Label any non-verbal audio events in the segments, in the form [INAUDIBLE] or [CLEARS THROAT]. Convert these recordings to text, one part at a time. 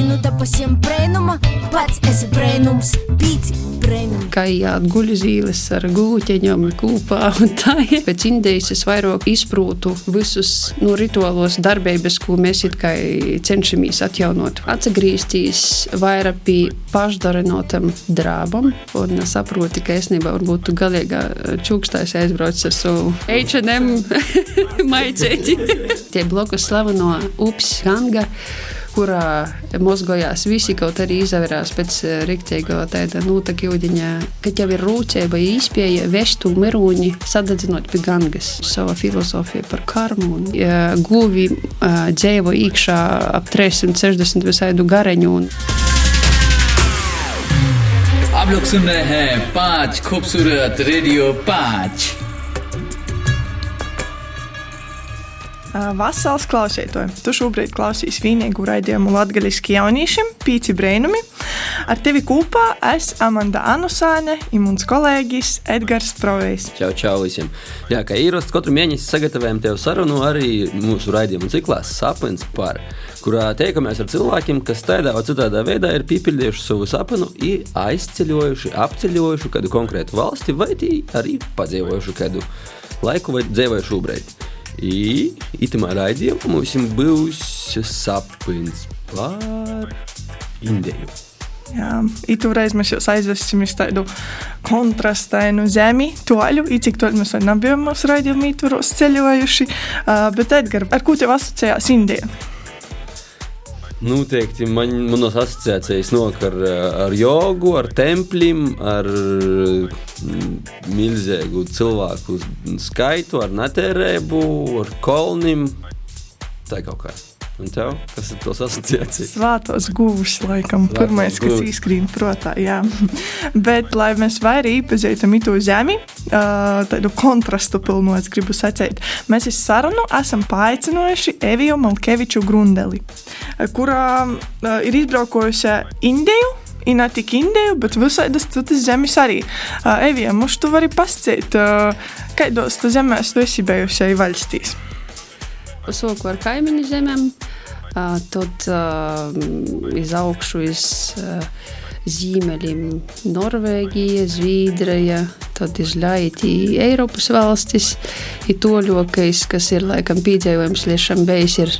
Dinu te pasiem brēnuma, pats esi brēnums, pīci brēnumi. Kā jāatguļ zīles ar gūķeņiem kopā un tā. Pēc Indijas es vairāk izprūtu visus no rituālos darbības, ko mēs it kā cenšamies atjaunot. Atsagrīzties vairāk pie pašdarinotam drābam un saproti, ka es nebā varbūt galīgā čūkstājs aizbrauc ar savu H&M maicēti. Tie blokus slaveno ups ganga kurā mozgojās visi, kaut arī izvērās pēc rīktīga tāda nūtaka jūdiņa, ka jau ir rūcība īspēja vestu merūņi sadedzinot pie gangas. Sava filozofija par karmu un ja, guvi dzēvo īkšā ap 360 visaidu gareņu. Un... आप लोग सुन रहे हैं पांच खूबसूरत रेडियो पांच Vasals klausītāji, tu šobrīd klausies vienīgu raidījumu latgaļiski jauniešiem, pīci brēnumi. Ar tevi kopā es Amanda Anusāne un mans kolēģis Edgars Provejs. Čau, čau visiem! Jā, kā ierasts, katru mēnesi sagatavojam tev sarunu arī mūsu raidījumu ciklā Sapnis par, kurā tiekamies ar cilvēkiem, kas tādā vai citādā veidā ir piepildījuši savu sapnu, ir aizceļojuši, apceļojuši kādu konkrētu valsti vai arī padzīvojuši kādu laiku vai dzīvojuši šobrīd. И itamā raidījumā mums būs sapnis par Indiju. Jā, itūreiz mēs jūs aizvesim uz tādu kontrastainu zemi, toļu, it cik toļu mēs vēl nebijām mūsu raidījumu īturos ceļojuši. Uh, bet, Edgar, ar ko tev asociējās Indija? Noteikti man, manas asociācijas nāk ar, ar jogu, ar templim, ar milzīgu cilvēku skaitu, ar netērēbu, ar kolnim. Tā kaut kā. Un tev, kas ir tos asociācijas? Svātos gūs, laikam, Svātos pirmais, kas gūs. izskrien prātā, jā. [LAUGHS] Bet, lai mēs vairāk iepazīstam itu zemi, tādu kontrastu pilnu, es gribu sacīt, mēs uz sarunu esam paaicinājuši Eviju Malkeviču Grundeli, kurā ir izbraukojusi Indiju, Ir ne tikai Indija, bet visādas citas zemes arī. Uh, Evija, mums tu vari pasciet, uh, kādos tu zemēs tu esi bijusi valstīs? Soku ar kaimiņu zemēm, uh, tad uh, iz augšu iz uh, ziemeļiem Norvēģija, Zviedrija, tad izlaiti Eiropas valstis. Ir toļokais, kas ir laikam piedzīvojums līdz šim bijis, ir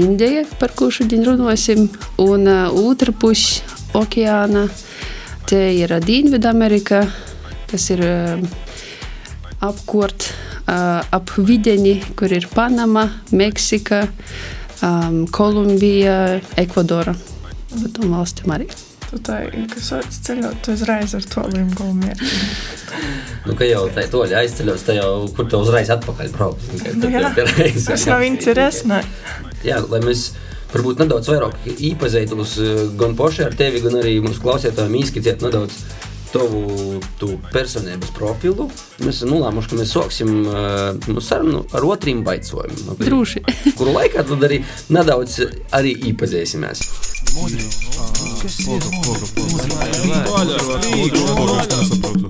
Indija, par ko šodien runāsim, un uh, otra puse okeāna. Te ir Dienvidamerika, kas ir uh, apkort uh, ap videni, kur ir Panama, Meksika, um, Kolumbija, Ekvadora. Par tom valstīm arī. Tu tā kā sauc ceļot, tu uzreiz ar to līmu gulmiem. nu, ka jau tā toļa aizceļos, tā jau, kur tu uzreiz atpakaļ brauc. Nu, jā, tas nav intereses, ne? Jā, lai mēs varbūt nedaudz vairāk iepazītos gan paši ar tevi, gan arī mūsu klausītājiem izskicēt nedaudz tavu tu personības profilu. Mēs nolēmuši, ka mēs sāksim uh, mūsu sarunu ar otriem baicojumiem. Droši. [LAUGHS] Kuru laikā tad arī nedaudz arī iepazīsimies.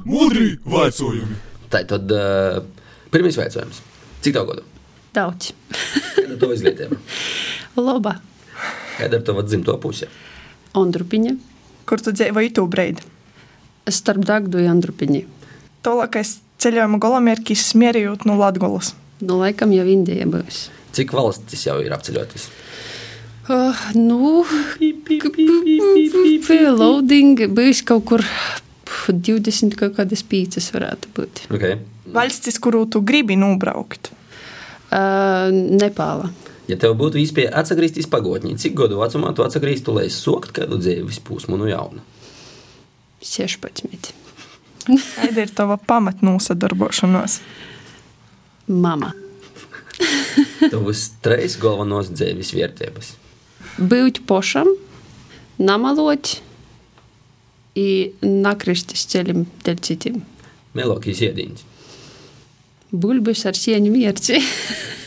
Mudri vaicojumi. Tā tad uh, pirmais vaicojums. Cik tev gadu? Daudz. Tev izglītība? Laba. Kāda ir tava dzimto puse? Ondrupiņa. Kur tu dzīvoji tu breidi? Starp Dagdu un Andrupiņu. Tolākais ceļojuma galamērķis smierījot no Latgolas. Nu, laikam jau Indija būs. Cik valstis jau ir apceļotas? Uh, nu, loading bijis kaut kur 20 kaut kādas pīcis varētu būt. Okay. Valstis, kuru tu gribi nobraukt? Uh, Nepāla. Ja tev būtu iespēja atgriezties pagātnē, cik gadu vecumā tu atgrieztu, lai sāktu kādu dzīves posmu no jauna? 16. Kāda ir tava pamatnosadarbošanās? Mama. Tavas trīs galvenos dzīves vērtības. Būt pošam, namalot un nakristis ceļam dēļ citiem. Melokīs iedīņas. Bulbis ar sieņu mierci. [LAUGHS]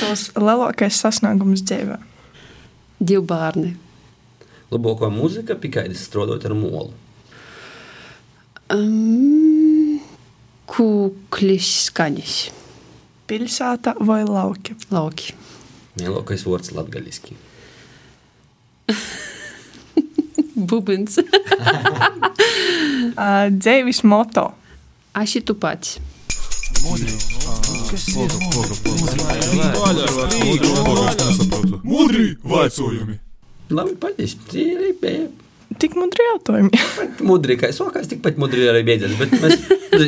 Tos lielākais sasniegums dzīvē. Divi bērni. Labākā mūzika pikaidas strādājot ar molu. Um, kūklis skaņas. Pilsēta vai lauki? Lauki. Lielākais vārds latgaļiski. [LAUGHS] bubins. [LAUGHS] Dzēvis moto. Aš tu pats. Mudri vaicojumi! Labi, paldies. Tik mudri jautājumi. [LAUGHS] Mudri, kā sākās, tikpat mudri arī beidzās. Bet mēs,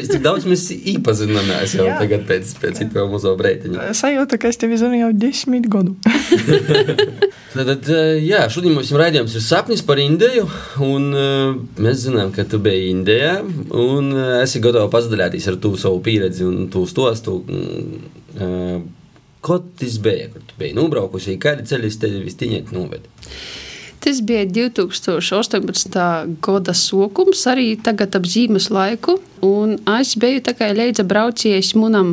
cik daudz mēs iepazināmies jau Jā. tagad pēc, pēc citām mūsu breitiņa. Sajūta, ka es tevi zinu jau desmit gadu. [LAUGHS] Tad, eh, jā, šodien mums raidījums ir sapnis par Indiju. Un, eh, mēs zinām, ka tu biji Indijā. Un eh, esi gatavs padalīties ar to savu pieredzi un to stostu. mm, Ko tas bija, kur tu biji nobraukusi? Kādi ceļi tevi visticamāk noveda? Tas bija 2018. gada sākums, arī tagad ap zīmes laiku. Es biju tikai leidza braucies manam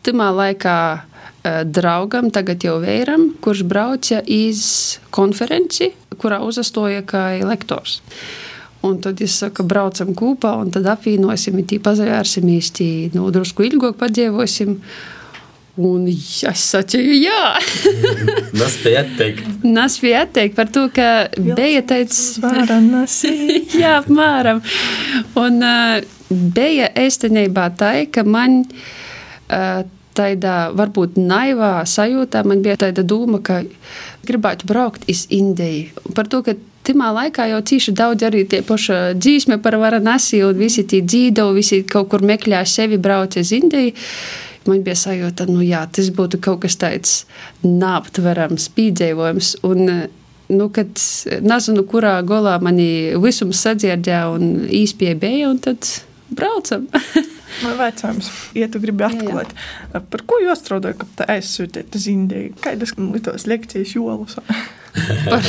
timā laikā eh, draugam, tagad jau vēram, kurš brauca iz konferenci, kurā uzastoja kā lektors. Un tad es saku, braucam kopā, un tad apvienosim, tī pazavērsimies, tī nu, drusku ilgāk padzīvosim. Un es sacīju, jā. Tas bija atteikt. Nas bija atteikt par to, ka tāds Varanasi. [LAUGHS] Jā, apmēram. Un uh, bija īstenībā tā, ka man uh, tādā varbūt naivā sajūtā, man bija tāda doma, ka gribētu braukt uz Indiju. Par to, ka Timā laikā jau cīši daudz arī tie paši dzīsmi par Varanasi un visi tie dzīvo, visi kaut kur meklē sevi brauc uz Indiju. Man bija sajūta, nu jā, tas būtu kaut kas tāds neaptverams. Un, nu, kad nezinu, kurā golā mani visums sadzirdēja un īspēja bija, un tad braucam. [LAUGHS] Man vecājums, ja tu gribi atklāt, par ko jūs strādājat, ka tā aizsūtiet uz Indiju? Kādas litos lekcijas jolas? [LAUGHS] Par,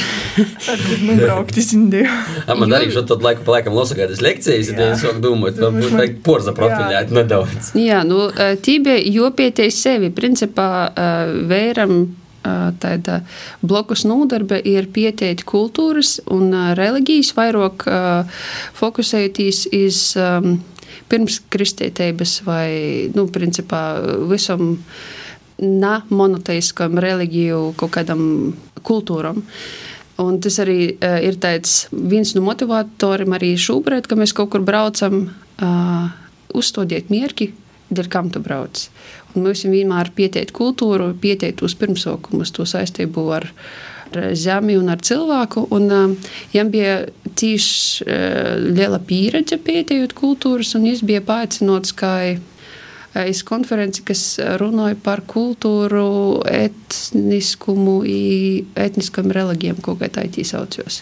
Tad gribu nubraukt uz Indiju. [LAUGHS] A, man arī šeit laiku pa laikam lasakādas lekcijas, un Jā. es sāku domāt, varbūt vajag porza profilēt nedaudz. jā, nu, tī bija jopieties sevi. Principā eh, vēram eh, tāda blokus nodarbe ir pieteikti kultūras un eh, reliģijas vairāk eh, fokusēties iz um, pirms kristietības vai, nu, principā visam na monoteiskam reliģiju kaut kādam kultūram. Un tas arī uh, ir tāds viens no motivatoriem arī šobrīd, ka mēs kaut kur braucam, uh, uzstādīt mierki, dēļ kam tu brauc. Un mēs vienmēr pieteikt kultūru, pieteikt tos pirmsaukumus, to saistību ar, ar zemi un ar cilvēku. Un uh, viņam bija tieši uh, liela pieredze pieteikt kultūras, un viņš bija paaicināts kā iz konferenci, kas runāja par kultūru, etniskumu, i etniskam reliģiem, ko kā tā īsti saucos.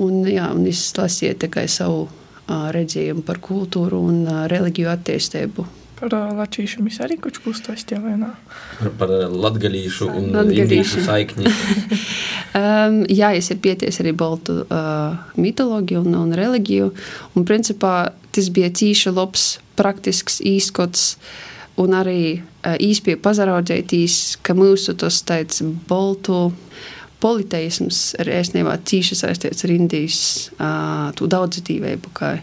Un, jā, un es lasīju tikai savu redzējumu par kultūru un reliģiju attīstību. Par uh, Latviju mēs arī kaut ko stāstījām vienā. Par, par latgalīšu un Latgalīšu. indīšu saikni. [LAUGHS] Um, jā, es ir pieties arī baltu uh, mitoloģiju un, un reliģiju. Un principā tas bija tīši labs, praktisks īskots. Un arī uh, īstenībā pazaraudzētīs, ka mūsu tas tāds baltu politeisms ir īstenībā tīši saistīts ar Indijas uh, daudzdzīvību, kā,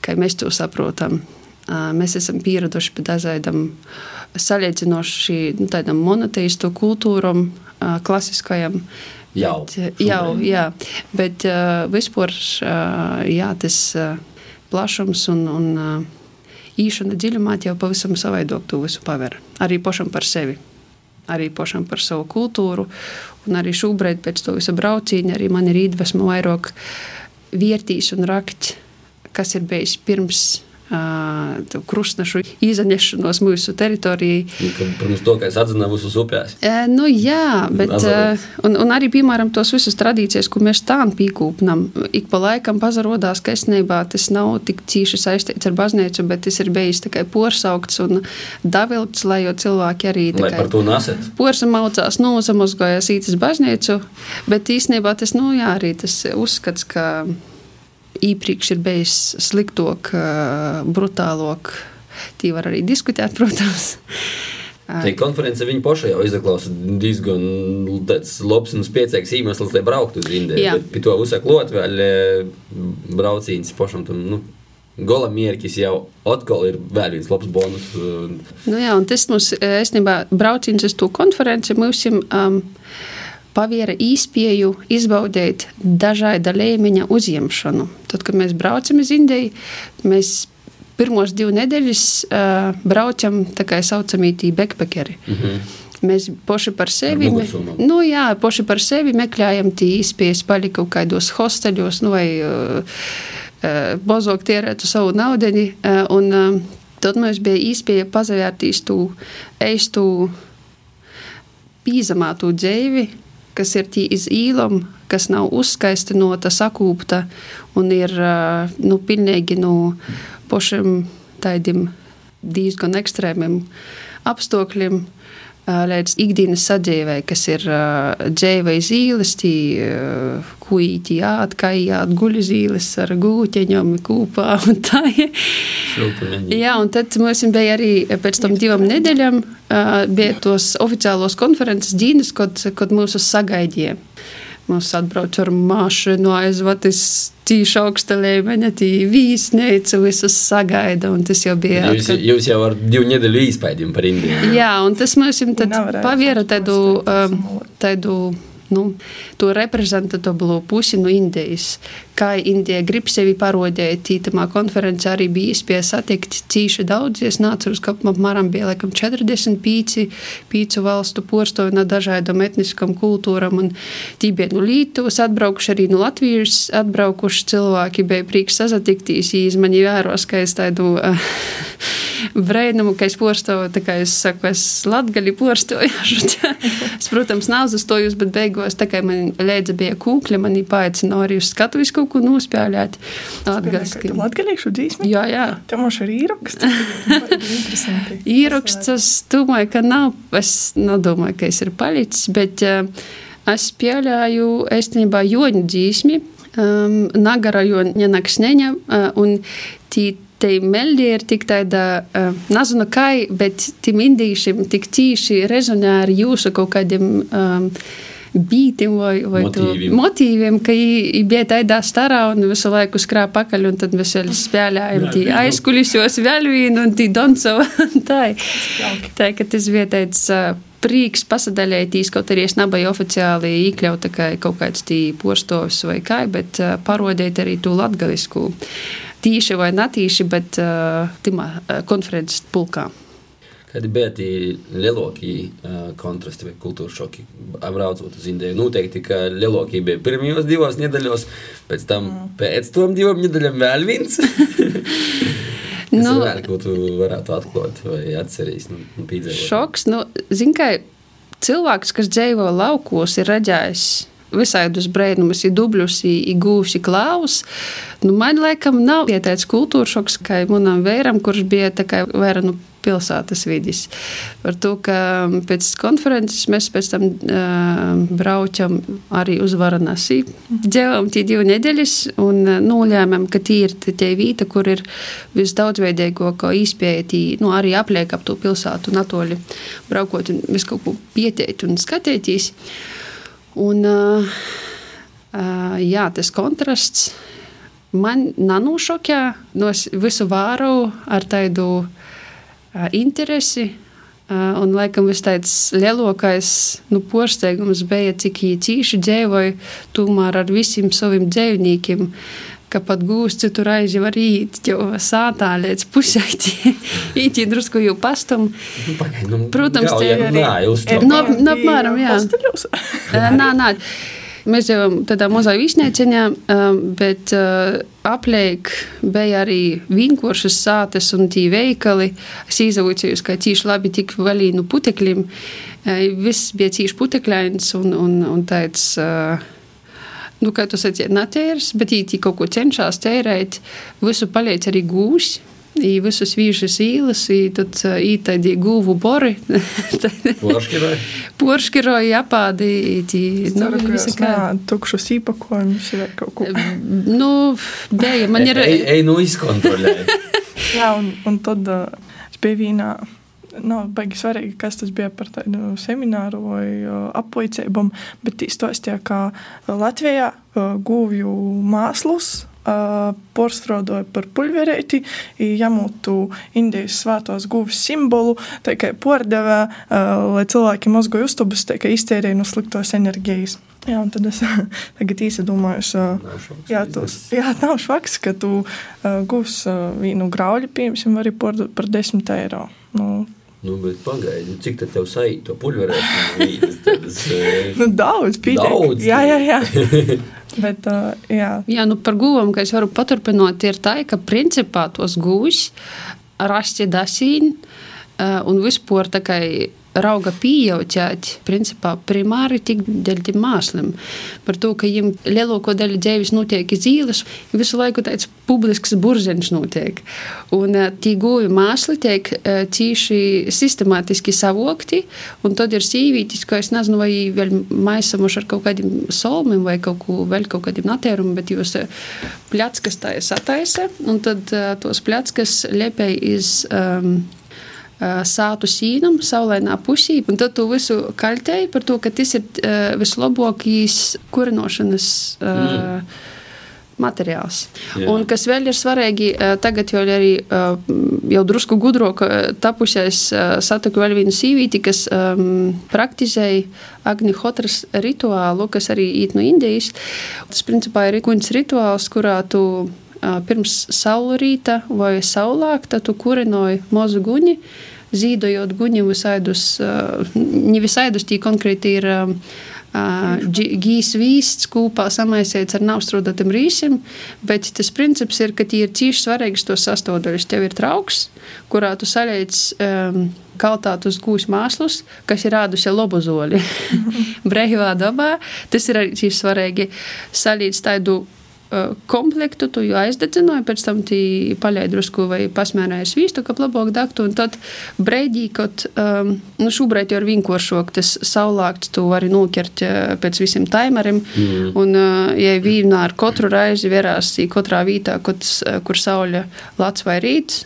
kā mēs to saprotam. Mēs esam pieraduši pie dažādām salīdzinoši nu, tādam monoteistu kultūram, uh, klasiskajam. Jau. Bet, jau, jā, bet vispār jā, tas plašums un, un īšana dziļumā jau pavisam savādāk to visu paver. Arī pašam par sevi. Arī pašam par savu kultūru. Un arī šobrīd, pēc to visa brauciena, arī man ir iedvesma vairāk vērtīs un rakt, kas ir bijis pirms krustnešu izaņemšanos mūsu teritorijai. Kad, Protams, to, ka es atzinu visus upēs. E, Nu, jā, bet Azaros. uh, un, un arī, piemēram, tos visus tradīcijas, ko mēs tā pīkūpnam, ik pa laikam pazarodās, ka esnībā tas nav tik cīši saistīts ar baznīcu, bet tas ir bijis tikai porsaukts un davilts, lai jau cilvēki arī Lai par to neset. Porsa maucās, nozamozgojas ītas baznīcu, bet īstenībā tas, nu jā, arī tas uzskats, ka īpriekš ir bijis sliktok, ā, brutālok. Tī var arī diskutēt, [LAUGHS] protams. Tā konference viņa paša jau izklausās diezgan labs un spēcīgs iemesls, lai brauktu uz Indiju. Pie to uzsaklot vēl eh, brauciens pašam tam. Nu, Gola mērķis jau atkal ir vēl viens labs bonus. Nu jā, un tas mums īstenībā brauciens uz to konferenci mums um, paviera īspēju izbaudīt dažāda līmeņa uzņemšanu. Tad, kad mēs braucam uz Indiju, mēs pirmos divas nedēļas uh, braucam tā kā saucamītī backpackeri. Mm -hmm. Mēs paši par sevi, me, nu, jā, paši par sevi meklējam tī īspējas palikt kaut kādos hosteļos, nu, vai uh, uh, bozok tierētu savu naudeni. Uh, un, uh, tad mums bija īspēja pazavērtīs tū eistu pīzamātu dzīvi, kas ir tī iz īlam, kas nav uzskaistinota, sakūpta un ir nu, pilnīgi no pašiem tādiem diezgan ekstrēmiem apstākļiem. Līdz ikdienas sadzīvē, kas ir dzīve zīles, kuģi, atkājāt, guļu zīles ar gūķeņiem kopā. [LAUGHS] Jā, un tad mums bija arī pēc tam divām nedēļām bija tos oficiālos konferences dienas, kad, kad mūs sagaidīja. Mums atbrauc ar mašīnu, aizvatis tīši augsta līmeņa, tī vīsneica, visus sagaida, un tas jau bija. Jūs, atkal... jūs jau ar divu nedēļu īspējām par Indiju. Jā, un tas mums tad paviera tādu, tādu nu, to reprezentatīvo pusi no Indijas. Kā Indija grib sevi parādīt, tītamā konferencē arī bija iespēja satikt cīši daudz. Es nācu uz apmēram bija laikam 45 pīcu valstu porstovi no dažādām etniskām kultūram. Tī bija no Lītuvas atbraukuši arī no Latvijas atbraukuši cilvēki, bija prieks sazatikties, viņi mani vēros, ka es tādu [LAUGHS] brēnumu, ka es porstoju, tā kā es saku, es latgali porstoju. [LAUGHS] es, protams, nav uzstojus, bet beigās, tā kā man lēdza bija kūkļa, mani paaicināja arī uz skatuvis kaut ko nospēlēt. Latgaliski. Latgalīšu dzīsmi? Jā, jā. Te mums ir īraksts. [LAUGHS] īraksts, es domāju, ka nav, es nedomāju, ka es ir palicis, bet uh, es pieļāju, īstenībā, joņu dzīsmi. Um, Nagara joņa nakšņeņa uh, un tī te meldi ir tik tāda, uh, nezinu kā, bet tim indīšiem tik tīši rezonē ar jūsu kaut kādiem um, bītim vai, vai motīviem. motīviem, ka viņi bija tādā starā un visu laiku skrāja pakaļ, un tad mēs vēl spēlējām tī aizkulisos vēl vienu un tī Doncovu. [LAUGHS] tā, tā, ka tas bija tāds. Prieks pasadalīties, kaut arī es nebiju oficiāli iekļauta kā kaut kāds postovs vai kā, bet parodēt arī to latgalisku tīši vai netīši, bet timā konferences pulkā. Kādi bija tie lielākie uh, kontrasti vai kultūras šoki? Braucot uz Indiju, noteikti, ka lielākie bija pirmajos divos nedēļos, pēc tam mm. pēc tam divām nedēļām vēl viens. [LAUGHS] nu, vēl, ko tu varētu atklāt vai atcerēties? Nu, nu, šoks, nu, zin, kā cilvēks, kas dzīvo laukos, ir redzējis visādus brēnumus, ir dubļus, ir gūsi klaus. Nu, man laikam nav tāds kultūras šoks, kā manam vēram, kurš bija vēra nu, pilsētas vidis. Par to, ka pēc konferences mēs pēc tam uh, braucam arī uz Varanasi. Dzēvām tie divi nedēļas un nolēmām, ka tie ir tie vieta, kur ir visdaudzveidīgāko īspēja, tī, nu, arī apliek ap to pilsētu un atoļi braukot un visu kaut ko pieteikt un skatīties. Un, uh, uh, jā, tas kontrasts man nanošokē no visu vāru ar tādu interesi. Un, laikam, tas lielākais nu, pārsteigums bija, cik īsi dzīvoja tomēr ar visiem saviem dzīvniekiem. Ka pat gūsti tur iet, jau sātā līdz pusē, [LAUGHS] īņķi drusku jau pastam. Nu, Protams, tie ir arī. No, no, apmēram, jā. Nā, nā. Mēs jau tādā mazā viesnīciņā, bet apliek bija arī vienkāršas sātes un tī veikali. Es izaucījos, ka tīši labi tik valī no putekļiem. Viss bija tīši putekļains un, un, un tāds. Nu, kā tu sacīji, natērs, bet īti kaut ko cenšas tērēt, visu paliec arī gūsi. I visus vīžas īlas, i tad ītaidi guvu bori. Porškiroja. Porškiroja apādi. Nu, visi kā. Tukšus īpakojumus vai kaut ko. Nu, bija, man ir. Ej, ej nu izkontrolē. Jā, un, un tad es biju vīnā. Nav baigi svarīgi, kas tas bija par tādu semināru vai apvoicībām, bet īstenībā, kā Latvijā guvju mākslus porstrādāja par pulverēti, jāmūtu Indijas svētās gūvis simbolu, tā kā pārdevē, lai cilvēki mozgoja uztubus, tā kā iztērēja no sliktos enerģijas. Jā, un tad es [LAUGHS] tagad īsi domāju, ka tas [LAUGHS] nav švaks, ka tu uh, gūsi uh, vienu grauļu, piemēram, arī par, par 10 eiro. Nu, Nu, bet pagaidi, cik tā tev saīt to pulverēšanu? [LAUGHS] nu, daudz, pietiek. Daudz. Jā, jā, jā. Bet, uh, jā. jā, nu par gūvam, ka es varu paturpināt, ir tā, ka principā tos gūs rasti dasīni un vispār tā kā rauga pieejot, principā, primāri tik dēļ tiem māksliem. Par to, ka viņiem lielāko daļu dzīves notiek iz ielas, visu laiku tāds publisks burziņš notiek. Un uh, tie guvi māksli tiek uh, cīši sistemātiski savokti, un tad ir sīvītis, ko es nezinu, vai vēl maisamuši ar kaut kādiem solmiem vai kaut ko vēl kaut kādiem natērumiem, bet jūs uh, pļackas tā ir sataisa, un tad tos pļackas lepēja iz um, sātu sīnam, saulainā pusī, un tad tu visu kaļtēji par to, ka tas ir vislabākais kurinošanas mm. materiāls. Jā. Un kas vēl ir svarīgi, tagad jau arī jau drusku gudrāk tapusies satiku vēl vienu sīvīti, kas um, praktizēja Agnihotras rituālu, kas arī īt no Indijas. Tas principā ir kuņas rituāls, kurā tu pirms saulrīta vai saulākta tu kurinoji mazu guņi, zīdojot guņi visaidus, ne visaidus tī konkrēti ir gīs vīsts kopā samaisiets ar navstrūdotam rīsim, bet tas princips ir, ka tie ir cīši svarīgas tos sastāvdaļas. Tev ir trauks, kurā tu saļaic um, kaltātus gūs mākslus, kas ir rādusi lobozoļi [LAUGHS] brīvā dabā. Tas ir arī svarīgi salīdz tādu komplektu, tu jau aizdedzināji, pēc tam tī paļai drusku vai pasmērēji svīstu, ka labāk daktu, un tad breidī, kad, um, nu, šobrīd jau ir vienkāršāk, tas saulākts, tu vari nokert pēc visiem taimeriem, mm. un, uh, ja vīnā ar katru reizi verās katrā vītā, kur, kur saule lats vai rīts,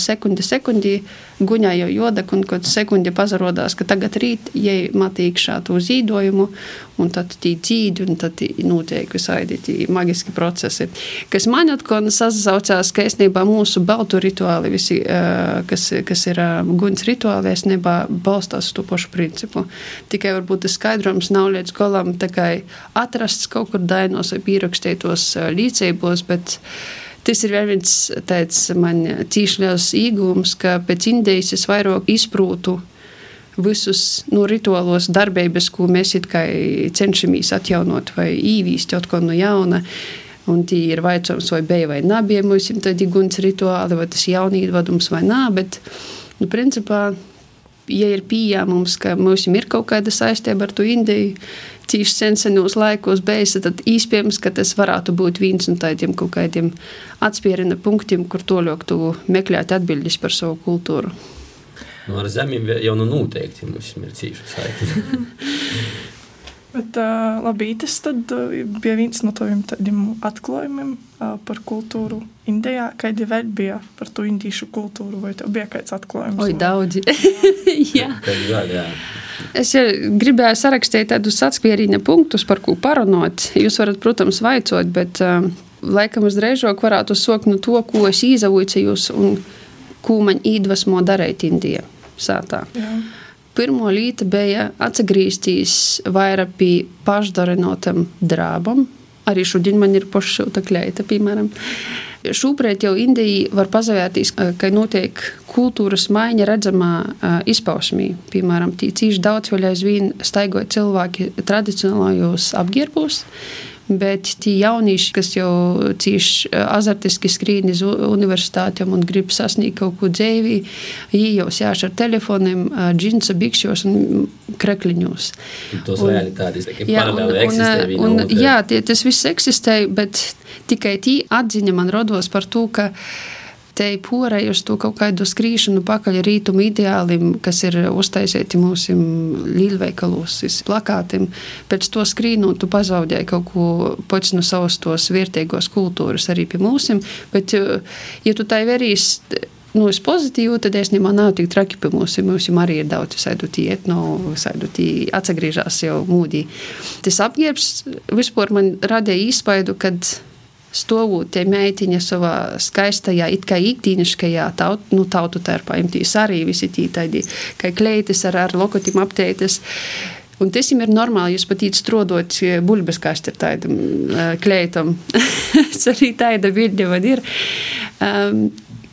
sekundi sekundī guņā jau jodak, un kad sekundi pazarodās, ka tagad rīt jai matīk šādu zīdojumu, un tad tī dzīdi, un tad notiek visaidi tī magiski procesi. Kas man atkal sasaucās, ka esnībā mūsu baltu rituāli, visi, kas, kas ir guņas rituāli, esnībā balstās to pašu principu. Tikai varbūt tas skaidrums nav līdz galam tikai atrasts kaut kur dainos vai pierakstītos līdzībos, bet Tas ir viens tāds man liels iegūms, ka pēc Indijas es vairāk izprūtu visus no rituālos darbības, ko mēs cenšamies atjaunot vai īvīst kaut ko no jauna. Un tie ir vaicājums, vai bija vai nebija mums tādi guns rituāli, vai tas jaunīdvadums vai nā, bet, nu, principā, ja ir pieejams, ka mums ir kaut kāda saistība ar to Indiju, cīši sensenos laikos bijis, tad īspējams, ka tas varētu būt viens no tādiem kaut kādiem atspērina punktiem, kur toļok tu meklēt atbildes par savu kultūru. Nu, ar zemiem jau nu noteikti mums ir cīši saikni. [LAUGHS] Bet, uh, labi, tas tad, uh, bija viens no tādiem atklājumiem uh, par kultūru Indijā. Kādi vēl bija par to indīšu kultūru, vai tev bija kāds atklājums? Oi, daudzi. [LAUGHS] jā. jā. jā. Es ja gribēju sarakstīt tādus atspērīņa punktus, par ko parunot. Jūs varat, protams, vaicot, bet uh, laikam uzreizāk varētu sokt no to, ko es izavoicējos un ko man iedvesmo darīt Indijā sātā. Jā pirmo līta bija atgriezties vairāk pie pašdarinotam drābam. Arī šodien man ir paššūta kleita, piemēram. Šobrīd jau Indija var pazavērties, ka notiek kultūras maiņa redzamā izpausmī. Piemēram, tīši daudz vēl aizvien staigoja cilvēki tradicionālajos apģērbos, Bet tie jaunieši, kas jau cīši eh, azartiski skrīn uz universitātēm un grib sasniegt kaut ko dzīvī, viņi jau sēž ar telefoniem, džinsa bikšos un krekliņos. Tas realitātes jā, un, eksistē, un, un, jā, tie, tas viss eksistē, bet tikai tī atziņa man rodos par to, ka te porēju uz to kaut kādu skrīšanu pakaļ rītumu ideālim, kas ir uztaisīti mūsu līdzveikalos, plakātiem. Pēc to skrīnu tu pazaudēji kaut ko pats no savas tos vērtīgos kultūras arī pie mūsim, bet, ja tu tai verīs, nu, es pozitīvu, tad es nemā nav tik traki pie mums. Mums arī ir daudz visādu tiet, no visādu tī atsagriežās jau mūdī. Tas apģērbs vispār man radīja īspaidu, kad stāvot meitiņa savā skaistajā, it kā ikdīniškajā taut, nu, tautu tērpā, imtīs arī visi tī tādi, kā kleitis ar, ar lokotim apteitas. Un tas ir normāli, jūs pat strādājat buļbuļs, kā ar tādam kleitam. [LAUGHS] Tas arī tāda bilde man ir. Um,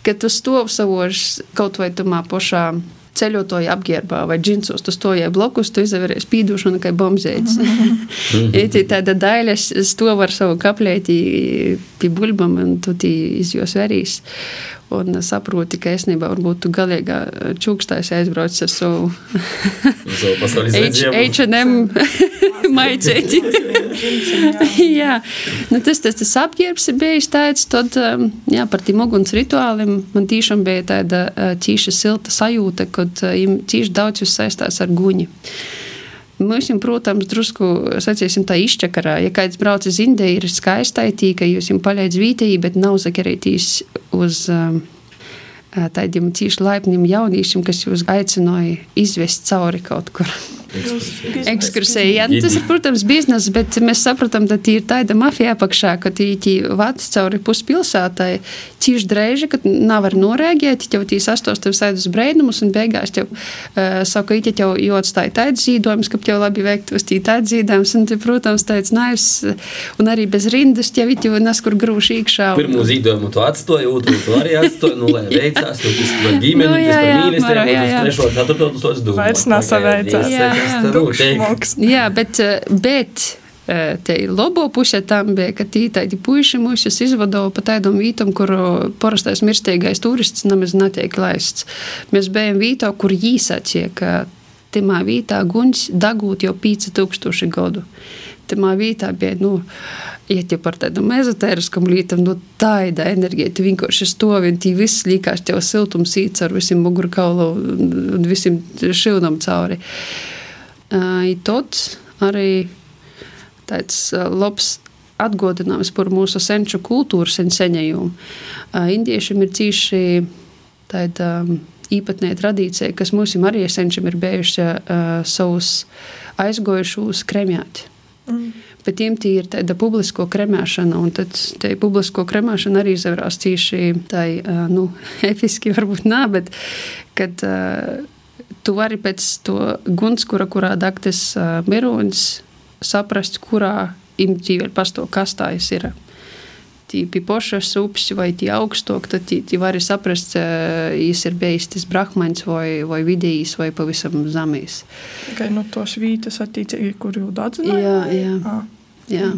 kad tu stāv savos kaut vai tumā pašā ceļotāju apģērbā vai džinsos, tu stojai blokus, tu izvēries pīdušanu kā bombzēts. Ir tāda daļa, es to varu savu kaplēti pie buļbam, un tu tī izjos verīs. Un saproti, ka esnībā varbūt tu galīgā čūkstājs aizbrauc ar savu H&M [LAUGHS] maicēti. jā, nu, tas, tas, tas apģērbs ir bijis tāds, tad, um, jā, par tiem uguns rituāliem man tiešām bija tāda tīša silta sajūta, kad tīši daudz jūs saistās ar guņi. Mums, protams, drusku sacīsim, tā izčakarā. Ja kāds brauc uz Indiju, ir skaista, ka jūs viņam palīdz vītēji, bet nav zakarētīs uz um, tādiem tīši laipniem jauniešiem, kas jūs aicināja izvest cauri kaut kur. Ekskursija. Jā, nu, tas ir, protams, biznesa, bet mēs sapratām, ka ir tāda mafija apakšā, ka tī vats cauri puspilsētai cīši dreiži, ka nav var norēģēt, jau tīs astos tev sēdus brēdumus un beigās tev uh, saka, ka tev jāatstāja tāds zīdojums, ka tev labi veiktos tī tāds zīdojums, un te, protams, tāds naivs, un arī bez rindas tev ir nes kur grūši iekšā. Pirmo zīdojumu tu atstāji, otru tu arī atstāji, nu, lai veicās, nu, tas par ģimeni, Nu, jā, tas par mīlestību, tas jā. trešo, ceturto, tu tos domā. Vairs nesaveicās. Jā, jā. Tukšs Jā, bet, eh, bet eh, te labo puse tam bija, ka tī tādi puiši mūs izvadīja pa tādam vītam, kur parastais mirstīgais turists nemaz netiek laists. Mēs bijām vītā, kur īsācie, ka timā vītā guņs dagūt jau 5000 gadu. Timā vītā bija, nu, ja tie par tādam ezotēriskam lietam, nu, tāda enerģija, tu vienkārši stovi un tī viss līkās tev siltums īts ar visiem mugurkaulu un un visiem šilnam cauri. Uh, Tad arī tāds labs atgādinājums par mūsu senču kultūru senseņējumu. Indiešiem ir cīši tāda īpatnēja tradīcija, kas mums arī senčiem ir bijuši savus aizgojušos kremjāti. Mm. Bet tiem tī ir tāda publisko kremēšana, un tad tā publisko kremēšana arī izvērās cīši tā, nu, [LAUGHS] episki varbūt nā, bet kad uh, tu vari pēc to gunskura, kurā daktas uh, mironis, saprast, kurā imtīvi ir pasto kastājas ir. Tī pie pošas upes vai tie augstok, tad tī, tī vari saprast, uh, jis ir bijis tas brahmaņs vai, vai vidējs vai pavisam zamīs. Tikai no tos vītas attiecīgi, kur jau dadzināja? Jā, jā. Ah. jā.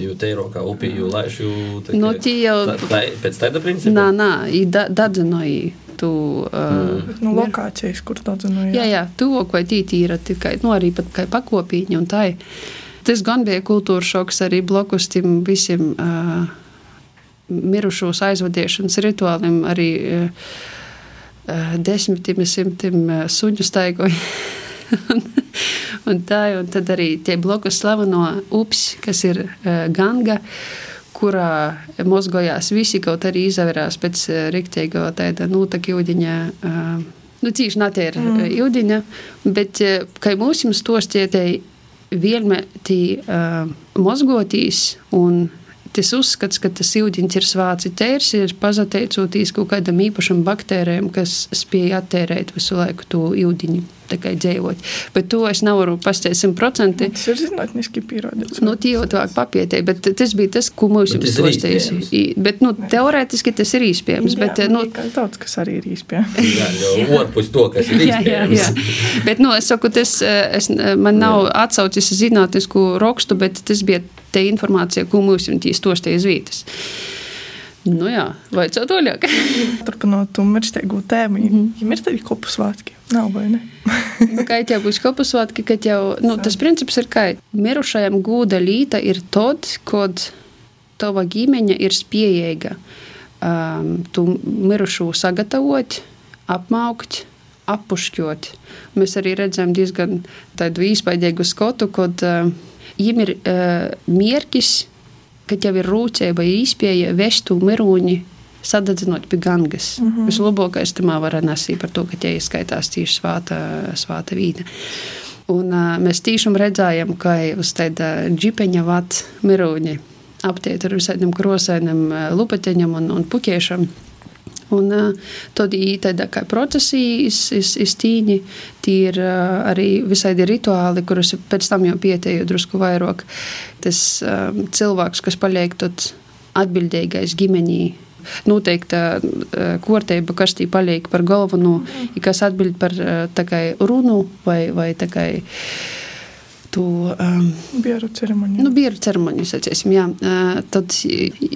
Jo te ir kā upī, jo laišu. Nu, tie jau- Tā, tā, pēc tāda principa? Nā, nā, i da, dadzinoji tu. Uh, Bet, Nu, lokācijas, kur dadzināja. Jā, jā, tuvāk vai tīra tikai nu, arī pat kā pakopīņa un tā. Tas gan bija kultūras šoks arī blokus tiem visiem uh, mirušos aizvadīšanas rituāliem, arī uh, uh, desmitiem, simtiem uh, suņu staigoju. [LAUGHS] un, un tā, un tad arī tie blokus slaveno ups, kas ir uh, Ganga, kurā mozgojās visi, kaut arī izavērās pēc uh, riktīgo tāda. Uh, Nu, cīši natēra mm. jūdiņa, bet, uh, kā mūsim stostietai, vienmēr tī uh, mozgotīs un tas uzskats, ka tas ūdens ir svāci tērs, ir pazateicoties kaut kādam īpašam baktērijam, kas spēj attērēt visu laiku to ūdeni, kā dzīvot. Bet to es nevaru pastāstīt simtprocentīgi. Tas ir zinātniski pierādīts. Nu, tie jau tā papietēji, bet tas bija tas, ko mums iespējams. I- Bet, nu, teorētiski tas ir iespējams, bet, jā, nu, daudz kas arī ir īspējams. [LAUGHS] Jā, jau orpus to, kas ir Jā, jā, jā. iespējams. Bet, nu, es saku, tas eh, es, eh, man nav atsaucis zinātnisku rakstu, bet tas bija tā informācija, ko mums ir stostīja uz vietas. Nu, jā, vai celt vaļāk? [LAUGHS] Turpinot to mirstīgo tēmu, mm -hmm. ja mirstīgi kopu svētki. Nav vai ne? Nu, Kā jau būs kopusvātki, kad jau nu, tas princips ir, ka mirušajam gūda līta ir tad, kad tava ģimene ir spējīga um, tu mirušo sagatavot, apmaukt, appušķot. Mēs arī redzam diezgan tādu īspaidīgu skotu, kad uh, viņiem ir uh, mierkis, ka jau ir rūcība, izpēja vestu mirūņi sadedzinot pie gangas. Mm -hmm. Vislabākais tam var nesīt par to, ka tie ieskaitās tieši svāta, svāta vīna. Un, uh, mēs tiešām redzējām, ka uz tāda džipeņa vata mirūņi aptiet ar visādiem krosainiem eh, lupateņiem un, un puķiešiem. Un uh, tad īstenībā kā procesi iztīņi, tie ir uh, arī visādi rituāli, kurus pēc tam jau pietēju drusku vairāk. Tas um, cilvēks, kas paliek atbildīgais ģimenī. Noteikta kārtība, kas tī paliek par galveno, kas atbild par uh, runu vai, vai tā kā to um, bieru ceremoniju. Nu, bieru ceremoniju, sacīsim, jā. Uh, tad,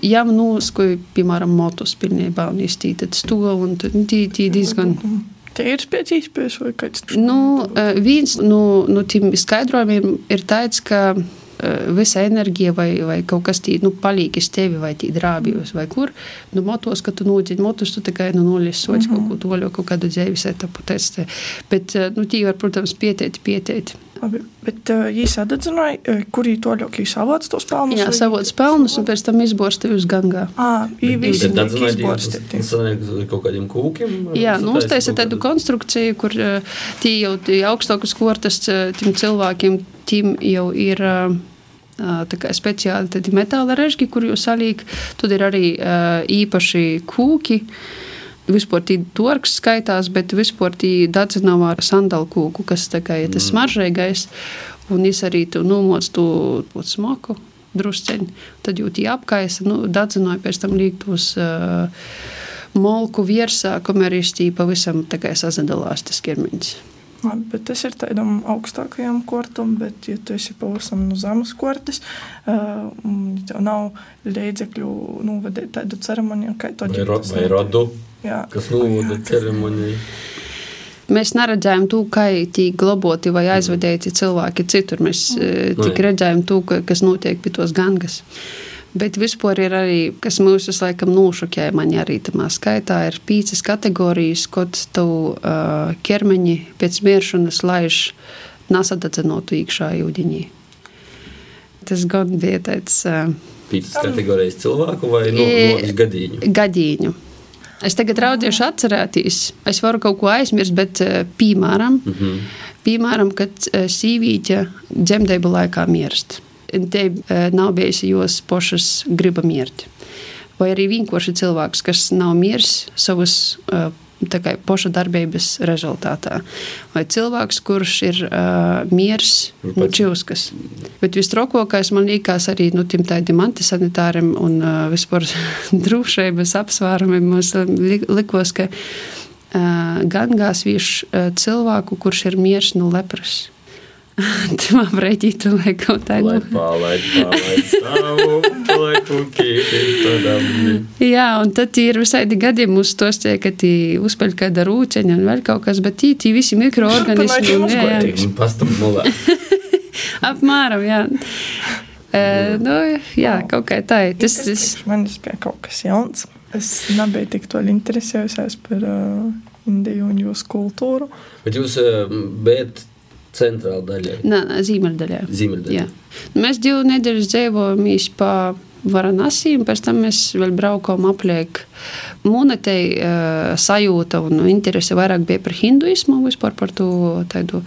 ja noskoju, piemēram, motus pilnībā un iztītat to, un tī, tī diezgan. Tie ir pēc iespējas vai kāds? Nu, uh, viens no, no tiem skaidrojumiem ir tāds, ka visa enerģija vai, vai kaut kas tāds nu, paliek uz tevi, vai tī drābījos, vai kur. Nu, motos, ka tu nūģi motus, tu tikai nu, soļus mm -hmm. kaut ko toļo, kaut kādu dzīves etapu testē. Bet, nu, tī var, protams, pieteikt, pieteikt. Labi, bet uh, viņi sadedzināja, uh, kurī to ļoti savāc tos pelnus? Jā, savāc pelnus un pēc tam izborsti uz gangā. Ā, visi izborsti. Tas kaut kādiem kūkiem? Jā, nu uztaisa tādu konstrukciju, kur uh, tie jau tie augstākas kortas tiem cilvēkiem, tiem jau ir speciāli tādi metāla režģi, kur jūs salīk. Tad ir arī uh, īpaši kūki. Uh, vispār torks skaitās, bet vispār tī dadzinām ar sandalkūku, kas tā kā ir tas mm. smaržīgais, un es arī tu nomoc tu smaku drusceņi, tad jūtī apkaisa, nu, dadzinoja pēc tam līgt uz uh, molku virsā, kamēr īstī pavisam tā kā sazadalās tas ķermeņs. Labi, bet tas ir tādam augstākajam kortam, bet, ja tu esi pavisam no zemes kortes, uh, tev nav līdzekļu novadīt tādu ceremoniju, kā to ģimenes. Vai rodu Jā. kas novada ceremoniju. Mēs neredzējām to, kā tiek glabāti vai aizvedēti cilvēki citur. Mēs mm. tikai redzējām to, kas notiek pie tos gangas. Bet vispār ir arī, kas mūs laikam nošokēja, man arī tamā skaitā, ir pīcis kategorijas, kad tu uh, ķermeņi pēc miršanas laiž nesadedzinotu iekšā ūdeņī. Tas gan bija tāds. Uh, pīcis kategorijas cilvēku vai no, no gadīņu? Gadīņu. Es tagad raudziešu atcerēties, es varu kaut ko aizmirst, bet eh, piemēram, mm -hmm. piemēram kad eh, sīvīte dzemdību laikā mirst. Te eh, nav bijusi jos pošas griba mirt. Vai arī vienkārši cilvēks, kas nav mirs savas uh, poša darbības rezultātā. Vai cilvēks, kurš ir uh, miers, nu, čūskas. Bet visstrokākais man liekas arī nu, tiem tādiem antisanitāriem un uh, vispār [LAUGHS] drošības apsvērumiem. Mums likos, ka uh, gan gāzvīšu uh, cilvēku, kurš ir miers no lepras. Tu man aprēķītu, lai kaut tā nu. Pārlaid, pārlaid savu, lai kukīti tādām. Jā, un tad ir visādi gadiem uz tos tie, ka tī uzpeļ kāda rūceņa un vēl kaut kas, bet tī, tī visi mikroorganismi. Jā, jā. Un pastam mulā. [LAUGHS] Apmēram, jā. Uh, nu, jā, kaut kā tā ir. Tas, tas... Man tas bija kaut kas jauns. Es nebiju tik toļi interesējusies par uh, Indiju un jūsu kultūru. Bet jūs uh, bijat centrāla daļa. Nē, zīmeļdaļā. zīmeļdaļā. Nu, mēs divu nedēļu dzīvojam pa Varanasi, un pēc tam mēs vēl braukām apliek. Monetei uh, sajūta un interese vairāk bija par hinduismu, vispār par to tādu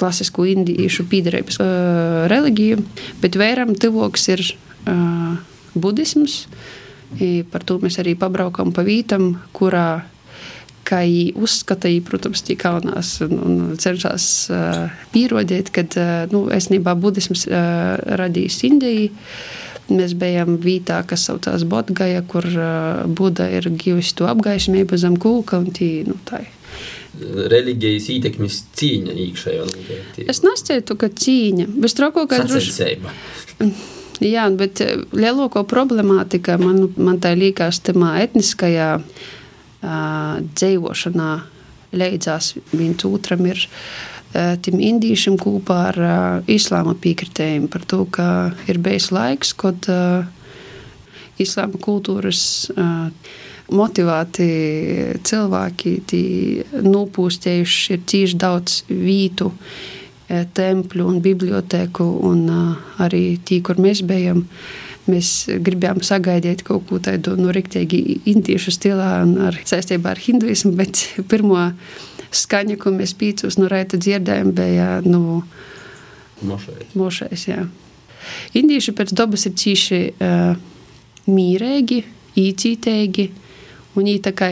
klasisku indiešu pīderības uh, reliģiju, bet vēram tuvoks ir uh, budisms. I par to mēs arī pabraukām pa vītam, kurā kā viņi uzskata, viņi, protams, tie kaunās un, un cenšas uh, pierodēt, ka uh, nu, esnībā budisms uh, radījis Indiju. Mēs bijām vietā, kas saucās Botgaja, kur uh, Buda ir gijusi to apgaišamību zem kūka un tī, nu, tā ir. Reliģijas ietekmes cīņa iekšējā noteikti. Es nesacītu, ka cīņa. Bez troko, ka droši. Jā, bet lielāko problemātika man, man tā liekas tamā etniskajā uh, dzīvošanā leidzās viens otram ir tiem indīšiem kopā ar islāma piekritējiem par to, ka ir bijis laiks, kad islāma kultūras motivēti cilvēki nopūstējuši ir tīši daudz vītu, tempļu un bibliotēku un arī tī, kur mēs bijām. Mēs gribējām sagaidīt kaut ko tādu no nu, rīktīgi indiešu stilā un ar saistībā ar hinduismu, bet [LAUGHS] pirmo skaņu, ko mēs pīcus no raita dzirdējām, bija no mošais. mošais jā. indieši pēc dabas ir cīši uh, mīrīgi, īcītīgi, un viņi tā kā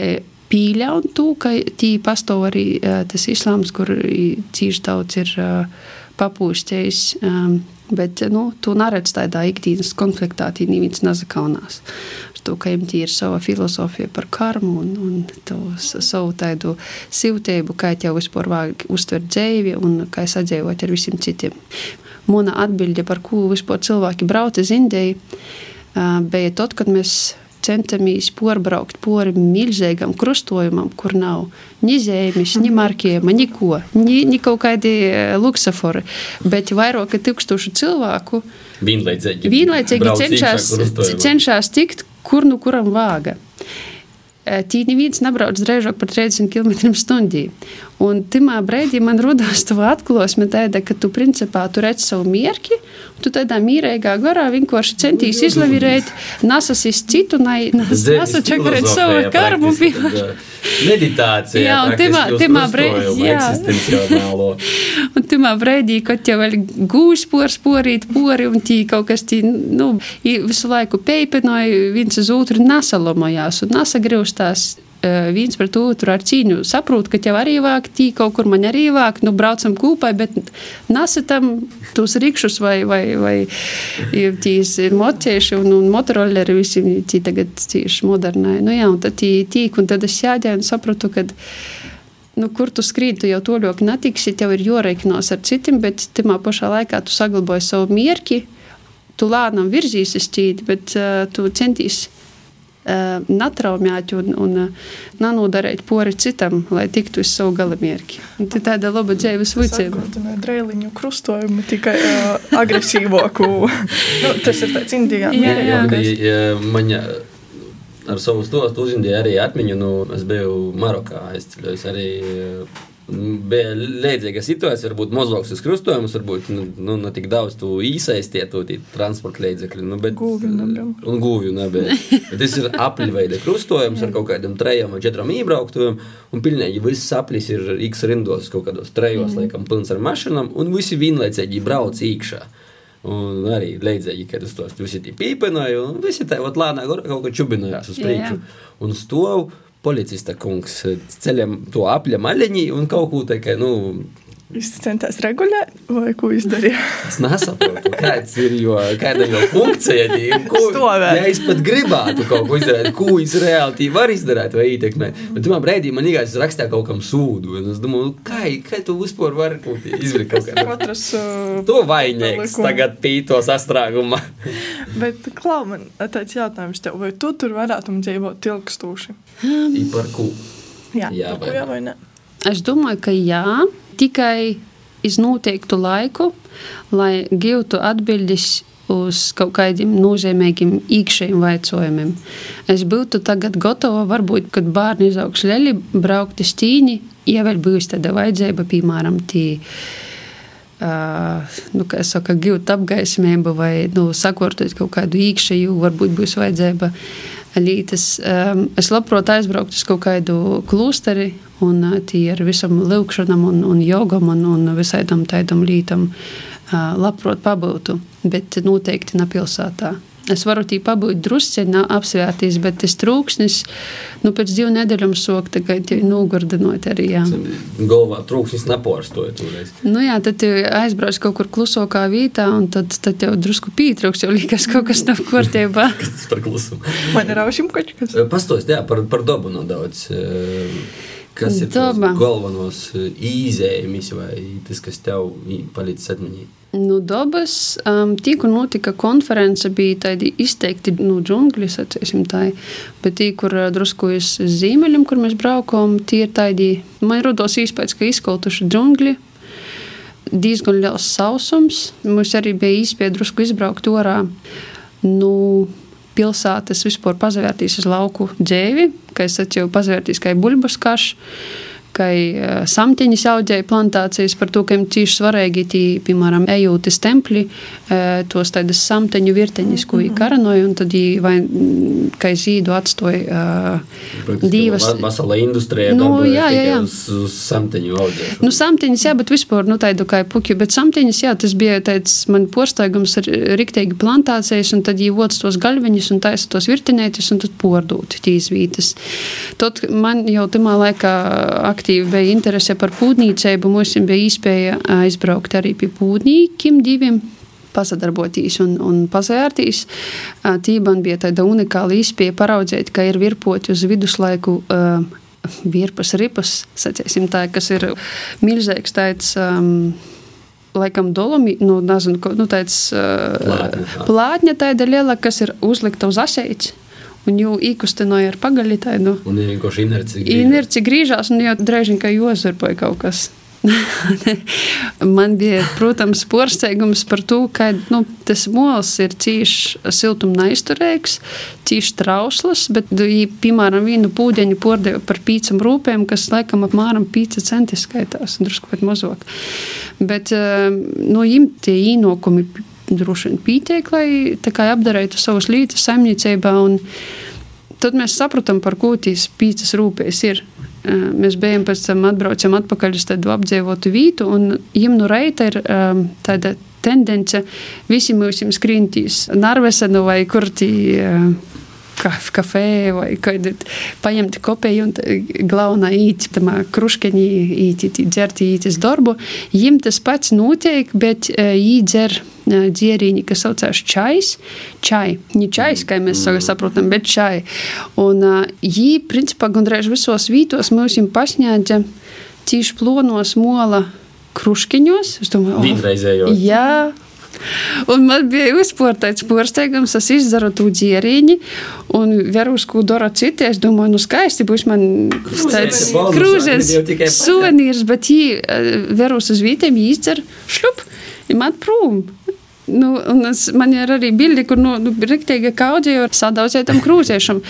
pīļaun to, ka tī pastāv arī uh, tas islāms, kur cīši daudz ir uh, papūstējis. Um, Bet nu, tu neredzi tādā ikdienas konfliktā, tī neviens nezakaunās. To, ka viņiem ir sava filozofija par karmu un, un to savu tādu siltību, kā jau vispār vajag uztvert dzīvi un kā sadzīvot ar visiem citiem. Mana atbilde, par ko vispār cilvēki brauc uz Indiju, bija tad, kad mēs centamies porbraukt pori milzīgam krustojumam, kur nav ni zemes, ni markējuma, neko, ni, ni kaut kādi luksafori, bet vairāk tūkstošu cilvēku vienlaicīgi cenšas, cenšas tikt, kur nu kuram vāga. Tī neviens nebrauc drēžāk par 30 km/h. Un tajā brīdī man radās tā atklāsme, ka tu principā tu redz savu mierki, tu tādā mīrīgā garā vienkārši centīs izlavierēt, nasasīs citu, nasačakarēt savu karmu. Meditācija. Jā, un timā brīdī, un timā brīdī, kad jau vēl gūs pors porīt pori, un tī kaut kas tī, nu, visu laiku peipinoja, viens uz otru nasalomojās un nasagrūstās viens pret otru ar cīņu. Saprotu, ka tev arī vāk, tī kaut kur man arī vāk, nu braucam kopā, bet nesatam tos rikšus vai, vai, vai tīs motieši un, un motoroleri visi tī tagad tieši modernai. Nu jā, un tad tī tīk, un tad es sēdēju un sapratu, ka nu, kur tu skrīdi, tu jau to ļoti netiksi, tev ir joreikinos ar citiem, bet tajā pašā laikā tu saglabāji savu mierki, tu lēnām virzīsies cīdi, bet uh, tu centīsi netraumēti un, un nenodarīt pori citam, lai tiktu uz savu galamērķi. Tā ir tāda laba dzīves vicība. Drēliņu krustojumu tikai uh, agresīvāku. [LAUGHS] nu, tas ir tāds indijā. Jā, jā. jā. Man ar savu stostu uzņemdīju arī atmiņu, nu, es biju Marokā aizceļojis arī bija līdzīga situācija, varbūt mazāks krustojums, varbūt nu, nu, ne tik daudz tu īsaistītu transporta līdzekļu. Nu, bet. Un gūvju nebija. tas ir apļveida krustojums ar kaut kādiem trejiem vai četriem iebrauktuviem, un pilnīgi viss aplis ir X rindos kaut kādos trejos, mm. laikam, pilns ar mašinām, un visi vienlaicīgi brauc iekšā. Un arī līdzīgi, kad es tos visi pīpināju, un visi tā lēnāk kaut kā čubinājās uz priekšu. Un stāv policista kungs ceļam to apļa maļiņu un kaut ko tādu, nu, Viņš centās regulēt, vai ko izdarīja? Es nesaprotu, kāds ir jo, kāda ir funkcija. Ko, ja es pat gribētu kaut ko izdarīt, ko es reāli varu izdarīt vai ietekmēt. Bet tajā brīdī man liekas, es rakstīju kaut kam sūdu. Es domāju, nu, kā, kā tu vispār vari kaut ko izdarīt? Katrs, uh, to vainīgs tagad pīto sastrāgumā. Bet, Klau, man tāds jautājums tev, vai tu tur varētu dzīvot ilgstoši? Um, par ko? Jā, jā, jā vai ne? Es domāju, ka jā tikai iz noteiktu laiku, lai gūtu atbildes uz kaut kādiem nozīmīgiem iekšējiem jautājumiem. Es būtu tagad gatava, varbūt, kad bērni izaugs ļaļi, braukt uz tīņi, ja vēl būs tāda vajadzība, piemēram, tī. Uh, nu, kā jau teicu, gūt apgaismību vai nu, sakārtot kaut kādu iekšēju, varbūt būs vajadzība lītas. Um, es labprāt aizbrauktu uz kaut kādu klūsteri un tie ar visam lūkšanam un, un jogam un, un visādam tādam lītam uh, labprāt pabūtu, bet noteikti ne pilsētā. Es varu tī pabūt drusceņā apsvētīs, bet tas trūksnis, nu, pēc divu nedēļām sok tikai nogurdinot arī, jā. Galvā trūksnis nepārstoja toreiz. Nu jā, tad aizbrauc kaut kur klusokā vītā, un tad, tad tev drusku pītrūks, jau liekas kaut kas nav kārtībā. [LAUGHS] kas tas par klusumu? Man ir aušim kaut kas. Pastost, jā, par, par dabu no daudz. Kas ir Daba. galvenos īzējumus vai tas, kas tev palicis atmiņā? Nu, dabas um, tīku notika konference, bija tādi izteikti nu, džungļi, sacīsim tā, bet tī, kur uh, drusku uz zīmeļiem, kur mēs braukām, tie ir tādi, man rodos īspēc, ka izkoltuši džungļi, diezgan liels sausums, mums arī bija īspēja drusku izbraukt orā, nu, pilsētas vispār pazavērtīs uz lauku dzēvi, ka es jau pazavērtīs kā buļbuskašu, ka uh, samtiņas audzēja plantācijas par to, ka viņam cīši svarīgi tī, piemēram, ejūtis templi, uh, tos tādas samteņu virteņas, ko viņi karanoja, un tad viņi vai, mm, kā zīdu atstoja uh, divas. Vasala industrija. Nu, jā, jā, jā. Uz, uz samteņu audzēšanu. Nu, samtiņas, jā, bet vispār, nu, tādu kā puķi, bet samtiņas, jā, tas bija tāds man porsteigums ar riktīgi plantācijas, un tad viņi voc tos gaļviņus un taisa tos virtenētis, un tad pordūt tīs vītas. Tad man jau tamā laikā aktīvi bija interese par pūdnīcēbu, mums bija iespēja aizbraukt arī pie pūdnīkiem diviem pasadarboties un, un pasvērtīs. Tīban bija tāda unikāla izpēja paraudzēt, ka ir virpoti uz viduslaiku uh, virpas ripas, sacēsim tā, kas ir milzīgs tāds. Um, Laikam dolomi, nu, nezinu, nu, tāds uh, plātņa tāda liela, kas ir uzlikta uz asēķa. Un jau īkustināja ar pagaļu tādu. Un viņa vienkārši inerci grīžās. Inerci grīžās, un jau drēžiņ kā jozarpoja kaut kas. [LAUGHS] Man bija, protams, porsteigums par to, ka nu, tas mols ir cīši siltuma neizturīgs, cīši trausls, bet, ja, piemēram, vienu pūdeņu pordeva par pīcam rūpēm, kas laikam apmēram 5 centi skaitās, drusku pat mazāk. Bet, nu, jim tie īnokumi droši vien pietiek, lai apdarītu savus līdzekļus saimniecībā. Tad mēs sapratām, par ko tīs pīcis rūpēs ir. Mēs bijām pēc tam atbraucam atpakaļ uz tādu apdzīvotu vietu, un viņam no reita ir tāda tendence visi mūsim skrīntīs Narvesenu vai kur tī kādu paņemt kopēju un glaunā īt, tamā kruškeņī īt, īt, dzert ītis darbu. Jim tas pats notiek, bet jī dzer dzierīņi, kas saucās čais, čai. Ne čais, kā mēs saprotam, bet čai. Un jī, principā, gandrīz visos vītos mums jim pasņēdza cīši plonos mola kruškiņos. Es domāju, oh, jā, Un man bija uzsportais porsteigums, es izdaru to dzierīņi, un verus, ko dara citi, es domāju, nu skaisti būs man tāds krūzes suvenīrs, bet jī verus uz vītiem izdzer šļup, ir man prūm. Nu, es, man ir arī bildi, kur nu, nu, rīktīgi kaudzēju ar sadaudzētam krūzēšam.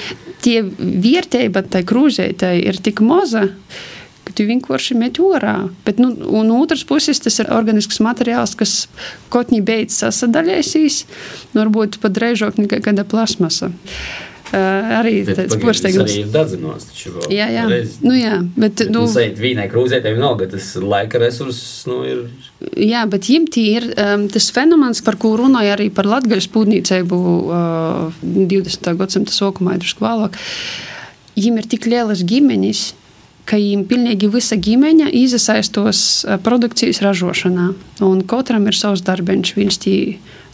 Tie vērtība tai krūzētai ir tik maza ka tu vienkārši met orā. Bet, nu, un otrs puses tas ir organisks materiāls, kas kā beidz sasadaļēsīs, nu, varbūt pat drēžāk nekā kāda plasmasa. Uh, arī tāds. Arī ir dadzinos, taču vēl. Jā, jā. Reiz. Nu, jā, bet, nu, nu sēt vīnai krūzētē vienalga, tas laika resurss, nu, ir. Jā, bet jimtī ir um, tas fenomens, par ko runāja arī par latgaļas pūdnīcēbu uh, 20. gadsimta sokumā, drusku vēlāk. Viņam ir tik lielas ģimenes, ka viņiem pilnīgi visa ģimene iesaistos produkcijas ražošanā. Un katram ir savs darbiņš. Viņš tī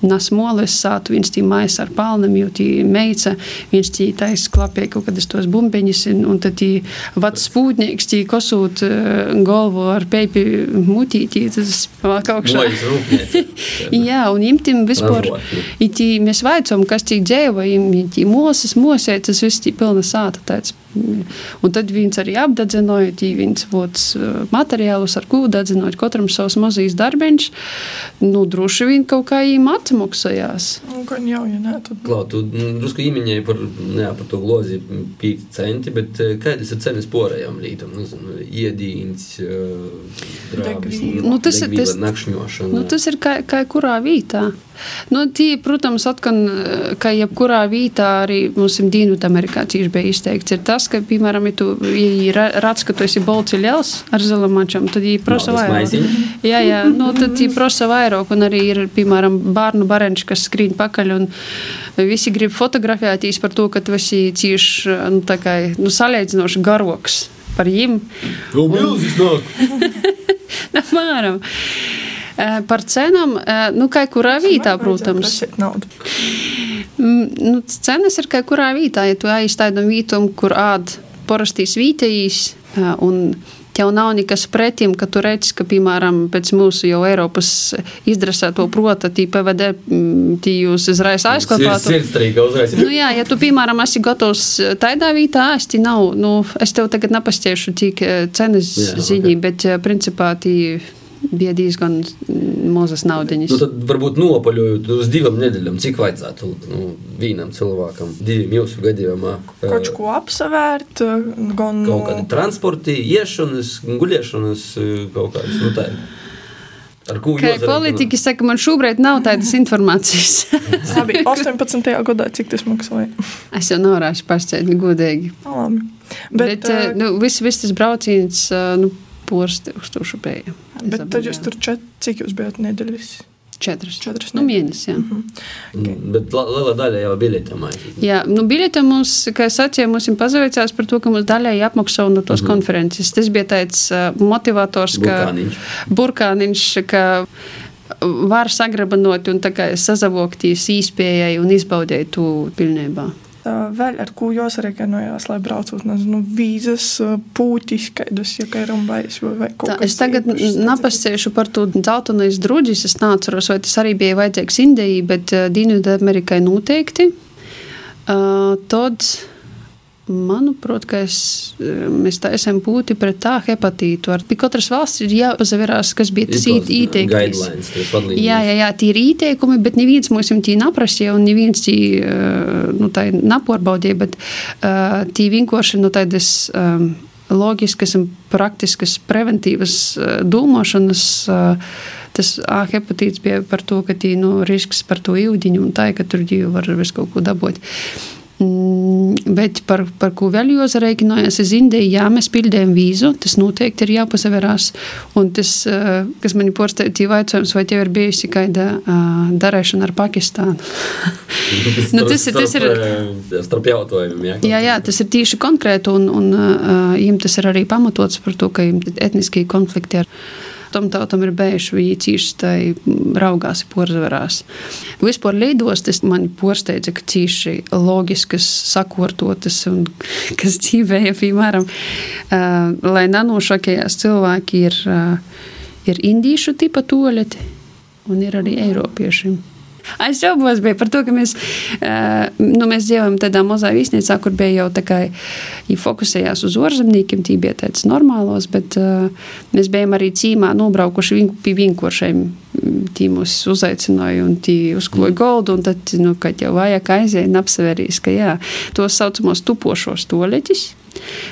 nas moles sātu, viņš tī mājas ar palnam, jo tī meica, viņš tī tais klapē kaut kādas tos bumbiņas, un, un tad tī vats spūtnieks tī kosūt galvu ar peipi mutītī, tas kaut kā. [LAUGHS] Jā, un imtim vispār, itī mēs vaicom, kas tī dzēva, imtī mosas, mosētas, viss tī pilna sāta tāds Un tad viņš arī apdedzināja, viņš vots materiālus, ar ko dedzinot katram savs mazīs darbiņš. Nu, droši vien kaut kā viņam atmaksājās. Nu, gan jau, ja nē, tad. Klau, tu nu, drusku īmiņēji par, jā, par to glozi 5 centi, bet kādas ir cenas porējām lītam? Nu, iedīns, drābis, nu, tas ir tas, nakšņošana. Nu, tas ir kā, kā kurā vītā. Nu, tī, protams, atkal, ka jebkurā vītā arī mums Dienvidamerikā cīši bija izteikts, ir tas, ka, piemēram, ja tu ja redz, ka tu esi bolci liels ar zelamačam, tad viņi prasa vairāk. Jā, jā, nu, tad viņi prasa vairāk, un arī ir, piemēram, bērnu barenči, kas skrīn pakaļ, un visi grib fotografētīs par to, ka tu esi cīši, nu, tā kā, nu, salīdzinoši garoks par viņiem. Vēl milzis nāk! [LAUGHS] Apmēram. Par cenām, nu, kā kurā vietā, protams. Nu, cenas ir kā kurā vietā, ja tu aiz tādam vītam, kur ād parastīs vītējīs un tev nav nekas pretim, ka tu redz, ka, piemēram, pēc mūsu jau Eiropas izdresēto prota, tī PVD, tī jūs uzreiz aizklāpātu. Nu, jā, ja tu, piemēram, esi gatavs tādā vītā ēst, nav, nu, es tev tagad nepastiešu tik cenas jā, ziņī, okay. bet, principā, tī bija diezgan mazas naudiņas. Nu, tad varbūt nopaļojot uz divām nedēļām, cik vajadzētu nu, vienam cilvēkam, diviem jūsu gadījumā. eh, Kaut ko apsvērt, gan Kaut kādi transporti, iešanas, guļiešanas, eh, kaut kādas nu, tā. Ar ko Kā politiķi saka, man šobrīd nav tādas informācijas. [LAUGHS] Labi, 18. gadā, cik tas maksāja? es jau nevarēšu pastāstīt, godīgi. Nu, Labi. Bet, Bet, eh, nu, viss, viss tas brauciens, eh, nu, posti uz to šupēju. Bet tad jūs tur čet, cik jūs bijat nedēļas? Četras. Četras Nu, mēnesis, jā. Mm, Bet la- liela daļa jau biļetēm aiziet. Jā, nu, biļete mums, kā es sacīju, mums ir pazaveicās par to, ka mums daļēji apmaksā no tos mm -hmm. konferences. Tas bija tāds motivators, ka Burkāniņš. burkāniņš, ka var sagrabanot un tā kā sazavokties īspējai un izbaudēt to pilnībā. Vēl ar ko jūs reģionojās, lai braucot nezinu, vīzas, pūtis, kaidas, ja kairam vajag vai, vai kaut kas es tagad napasēšu par to dzeltenais druģis. Es neatceros, vai tas arī bija vajadzīgs Indijai, bet Dienvidamerikai noteikti. Uh, tad, manuprāt, es, uh, mēs tā esam būti pret tā hepatītu. Ar, katras valsts ir jāpazaverās, kas bija tas ieteikums. Jā, jā, jā, tie ir ieteikumi, bet neviens mums tī naprasīja, un neviens tī uh, nu, tā napārbaudīja, bet uh, tī vienkārši nu, tādas um, loģiskas un praktiskas preventīvas uh, domāšanas. Uh, Tas A hepatīts bija par to, ka tī nu, risks par to ūdeņu un tā, ka tur jau var visu kaut ko dabūt. Mm, Bet par, par ko vēl jūs rēķinājāties, es Indiju, jā, mēs pildījām vīzu, tas noteikti ir jāpasaverās. Un tas, eh, kas man ir ir jautājums, vai tev ir bijusi kāda uh, darēšana ar Pakistānu? [LAUGHS] Nu, tas ir- tas ir- Starp, eh, starp jautājumiem. Jā, Jā, jā, tas ir tieši konkrēti, un, un uh, viņam tas ir arī pamatots par to, ka viņam etniskie konflikti ar tam tautam ir bijuši, viņi cīši tai raugās, porzaverās. Vispār līdos tas man porsteidza, ka cīši loģiskas, sakortotas un [LAUGHS] kas dzīvēja, piemēram, lai nanošakējās cilvēki ir, ir indīšu tipa toļeti un ir arī eiropieši. Es šaubos bija par to, ka mēs, uh, nu, mēs dzīvojam tādā mazā viesnīcā, kur bija jau tā kā ja fokusējās uz ārzemniekiem, tī bija tāds normālos, bet uh, mēs bijām arī cīmā nobraukuši vien, pie vienkāršiem. Tī mūs uzaicināja un tī uzkloja goldu, un tad, nu, kad jau vajag aiziet, apseverīs, ka jā, tos saucamos tupošos toleķis,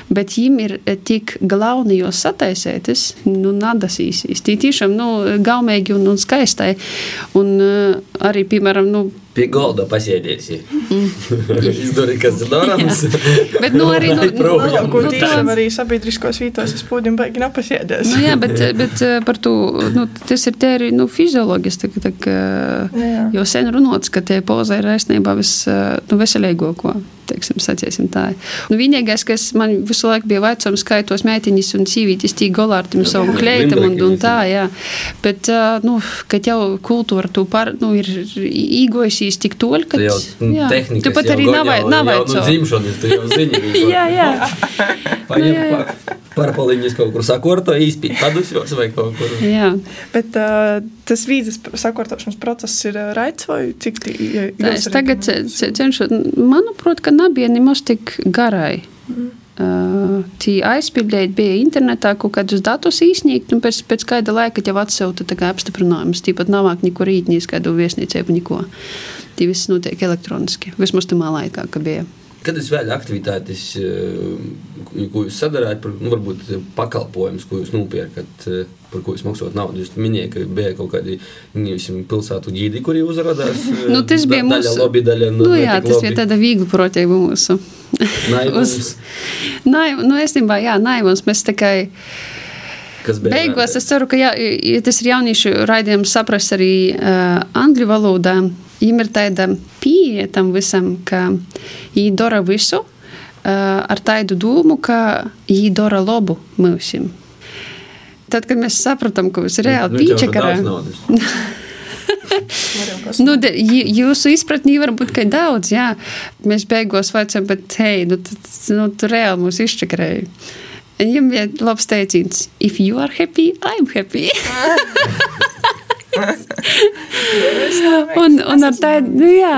Bet viņiem ir eh, tik galvenajos sataisētas, nu, nadas īsīs. Tī tiešām, nu, gaumīgi un, un skaistai. Un uh, arī, piemēram, nu, Pie galda pasēdēsi. Izdarīja, kas [LAUGHS] ir darāms. [LAUGHS] Bet, nu, arī, nu, Projām. Ko nu, tiešām arī sabiedriskos vītos es pūdim baigi napasiedēs. Nu, jā, bet, bet eh, par to nu, tas ir tēri nu, fizioloģiski. Tā, tā, jau sen runāts, ka tie poza ir aizsniegā vis, eh, nu, veselīgāko. Teiksim, saciesim tā. Nu, vienīgais, kas man visu laiku bija vecums, skaitos meitiņas un sīvītis tī golārtim savam kleitam un, un tā, jā. Bet, eh, nu, kad jau kultūra tu par, nu, ir īgojusīs tik toļ, ka, Jau jā, tehnikas tu pat arī jau navaico. No dzimšanas tu jau zini. Jā, jā. Paņem jā, jā. pa- Parpaliņas kaut kur sakorto, īspīt padušos vai kaut kur. jā. Bet uh, tas vīzas sakārtošanas process ir raids vai cik Tā, es tagad cenšos, manuprāt, ka nebija nemaz tik garai. Mm. Tī aizpildīt bija internetā kaut kādus datus īsniegt, un pēc, pēc kāda laika jau atsauta tā kā apstiprinājumus. Tīpat nav nekur rītnīs kādu viesnīcēbu, neko. Tī viss notiek elektroniski. Vismaz tamā laikā, ka bija. Kādas vēl aktivitātes, eh, ko jūs sadarāt, par, nu, varbūt pakalpojumus, ko jūs nopērkat, eh, par ko jūs maksājat naudu? Jūs minējāt, ka bija kaut kādi nevisim, pilsētu ģīdi, kuri uzrādās. eh, Nu, tas bija da- mūsu- Daļa lobby, daļa Nu, jā, tas bija tāda viegla protība mūsu. Naivums, Naiv, nu, es jā, naivums. Mēs tikai. kas bija. Beigās es ceru, ka jā, ja tas ir jauniešu raidījums, saprast arī uh, angļu valodā. Viņam ir tāda pieeja tam visam, ka viņi dara visu uh, ar tādu domu, ka viņi dara labu mūsim. Tad, kad mēs sapratām, ka tas ir reāli pīčakarā, nu, de, jūsu izpratnī var būt, ka ir daudz, jā. Mēs beigās vaicājam, bet hei, nu, tu, nu, tu reāli mūs izčakarēji. Viņam bija labs teiciens, if you are happy, I'm happy. [LAUGHS] un, un ar tādu, nu jā,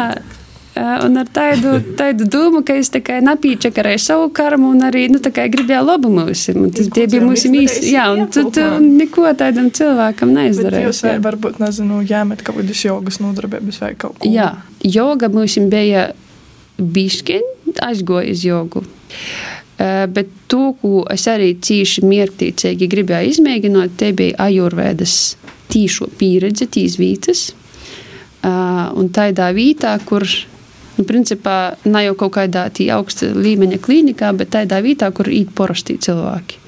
un ar tādu, tādu domu, ka es tikai napīčakarēju savu karmu un arī nu, gribēju labu mūsu. Tas tie bija mūsu īsti. Jā, un tu, tu neko tādam cilvēkam neizdarēji. Jūs vai varbūt, nezinu, jāmet kaut kādas jogas nodarbības vai kaut ko. Jā, joga mums bija bišķiņ, aizgoja uz jogu. Uh, bet to, ko es arī cīši miertīcīgi gribēju izmēģināt, te bija ajurvēdas tīšo pieredze, tīs vītas. Un tādā vītā, kur, nu, principā, ne jau kaut kādā augsta līmeņa klīnikā, bet tādā vītā, kur īt porastī cilvēki.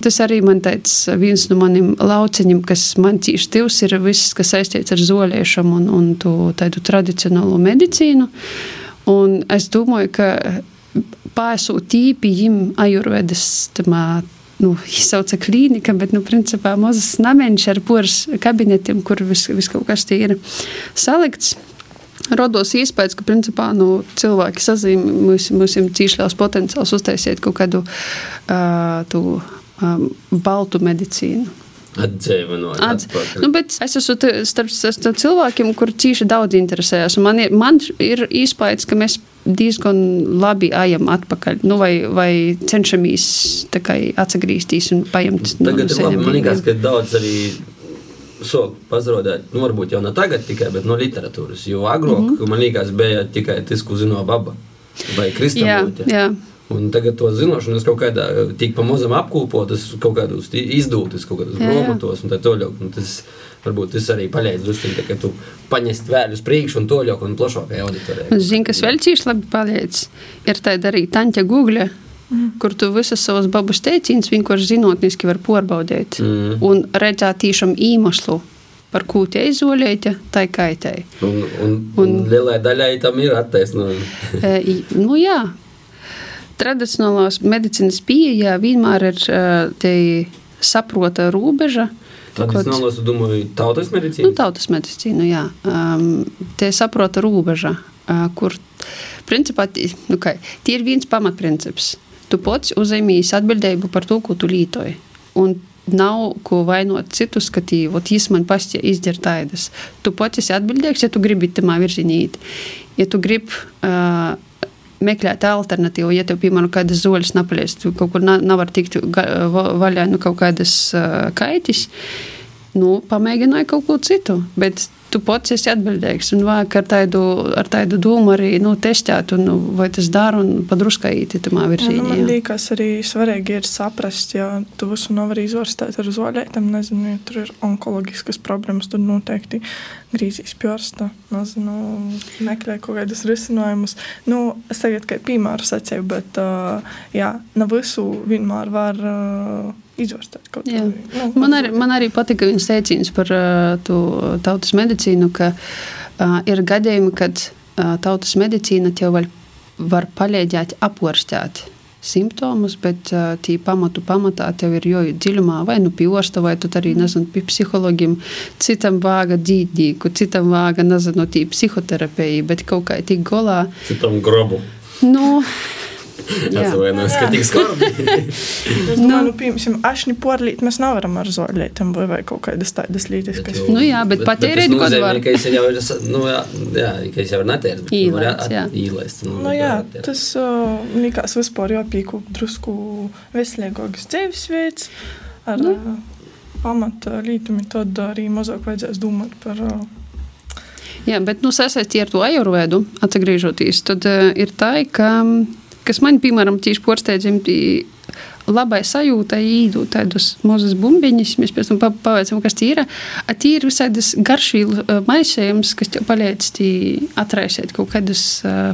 Tas arī man teica, viens no maniem lauciņiem, kas man cīši tivs, ir viss, kas saistīts ar zoļiešanu un, un tu, tādu tradicionālo medicīnu. Un es domāju, ka pārsūt tīpi viņam ajurvedas tamā. Nu, [LAUGHS] Izsauca klīnika, bet, nu, principā, mazs namiņš ar poras kabinetiem, kur viss vis kaut kas tie ir salikts. Rodos iespējas, ka principā, nu, cilvēki sazīmē mūsu cīšļās potenciāls uztaisīt kaut kādu uh, tu, um, baltu medicīnu. Atdzīvinot, Atz... nu, es esmu starp, starp cilvēkiem, kuriem cīši daudz interesējas. Man, ir, man ir iespējas, ka mēs diezgan labi ejam atpakaļ, nu, vai, vai cenšamies atgriezties un paņemt no ir labi, man liekas, ka daudz arī sok pazudēt, nu, varbūt jau ne tagad tikai, bet no literatūras. Jo agrāk, mm -hmm. man liekas, bija tikai tas, ko zināja baba vai kristāla. Un tagad to zināšanu es kaut kādā tik pamazam apkopotas, kaut kādos izdūtas, kaut kādos grāmatos un tā tālāk. Nu, tas varbūt tas arī palīdz drusku, ka tu paņest vēl uz priekšu un toļāk un plašākai auditorijai. Zini, kas vēl cīši labi palīdz, ir tāda arī taņķa Google. Mm. Kur tu visas savas babas teicienus vienkārši zinātniski var pārbaudīt mm. un redzēt tiešām īmaslu, par ko tie izolēti, tā kaitēji. Un, un, un, un lielai daļai tam ir attaisnojumi. [LAUGHS] e, nu jā, tradicionālās medicīnas pieejā vienmēr ir te saprota robeža. Tradicionālās, es domāju, tautas medicīna? Nu, tautas medicīna, jā. Um, te saprota robeža, uh, kur, principā, nu, kā, tie ir viens pamatprincips. Tu pats uzņemies atbildību par to, ko tu lietoji. Un nav ko vainot citus, ka viņš man pastāv izdara tādas. Tu pats esi atbildīgs, ja tu gribi tam virzienīt. Ja tu gribi uh, meklēt alternatīvu. Ja tev, piemēram, kādas zoļas napalies, tu kaut kur nevar tikt vaļā no nu, kaut kādas uh, kaitis, nu, pamēģināji kaut ko citu. Bet tu pats esi atbildīgs. Un vajag ar tādu, ar tādu domu arī nu, testēt, un, vai tas dara un padruskaīti tamā virzienā. Man liekas, arī svarīgi ir saprast, ja tu visu nevari izvērstēt ar zoļētām, nezinu, ja tur ir onkoloģiskas problēmas, tad noteikti grīzīs pjorsta, nezinu, meklē kaut kādus risinājumus. Nu, es tagad kā piemēru sacēju, bet uh, jā, ne visu vienmēr var uh, izvērstēt kaut ko tādu. Man, arī, man arī patika viņas teiciens par uh, tautas medicīnu, ka uh, ir gadījumi, kad uh, tautas medicīna tev var, var palīdzēt apārstēt simptomus, bet uh, tī pamatu pamatā tev ir jāiet dziļumā, vai nu pie orsta, vai tu arī, nezinu, pie psihologiem, citam vāga dzīdīku, citam vāga, nezinu, tī psihoterapija, bet kaut kā tik golā. Citam grobu. Nu, Atvainojos, ka tik skarbi. es domāju, nu, piemēram, ašņi porlīt mēs nevaram ar zoļietiem vai, vai kaut kādas tādas lietas, kas. Nu jā, bet, bet patērēt god var. Ka es jau ir, nu jā, jā ka es jau ir netērs. Īlaist, jā. Īlaist. Nu, nu jā, tas uh, likās vispār jāpīku drusku veselīgāks dzīvesveids ar nu. pamata lītumi, tad arī mazāk vajadzēs domāt par. Uh, Jā, bet nu, sasaistīja ar to ajurvēdu, atgriežoties, tad uh, ir tā, ka kas man, piemēram, tieši porsteidzīja, labai sajūtai īdot tādus mazus bumbiņus. Mēs pēc tam pavaicām, kas tie ir. Tie ir visādas garšvīlu maisējums, kas tev palīdz atraisīt kaut kādus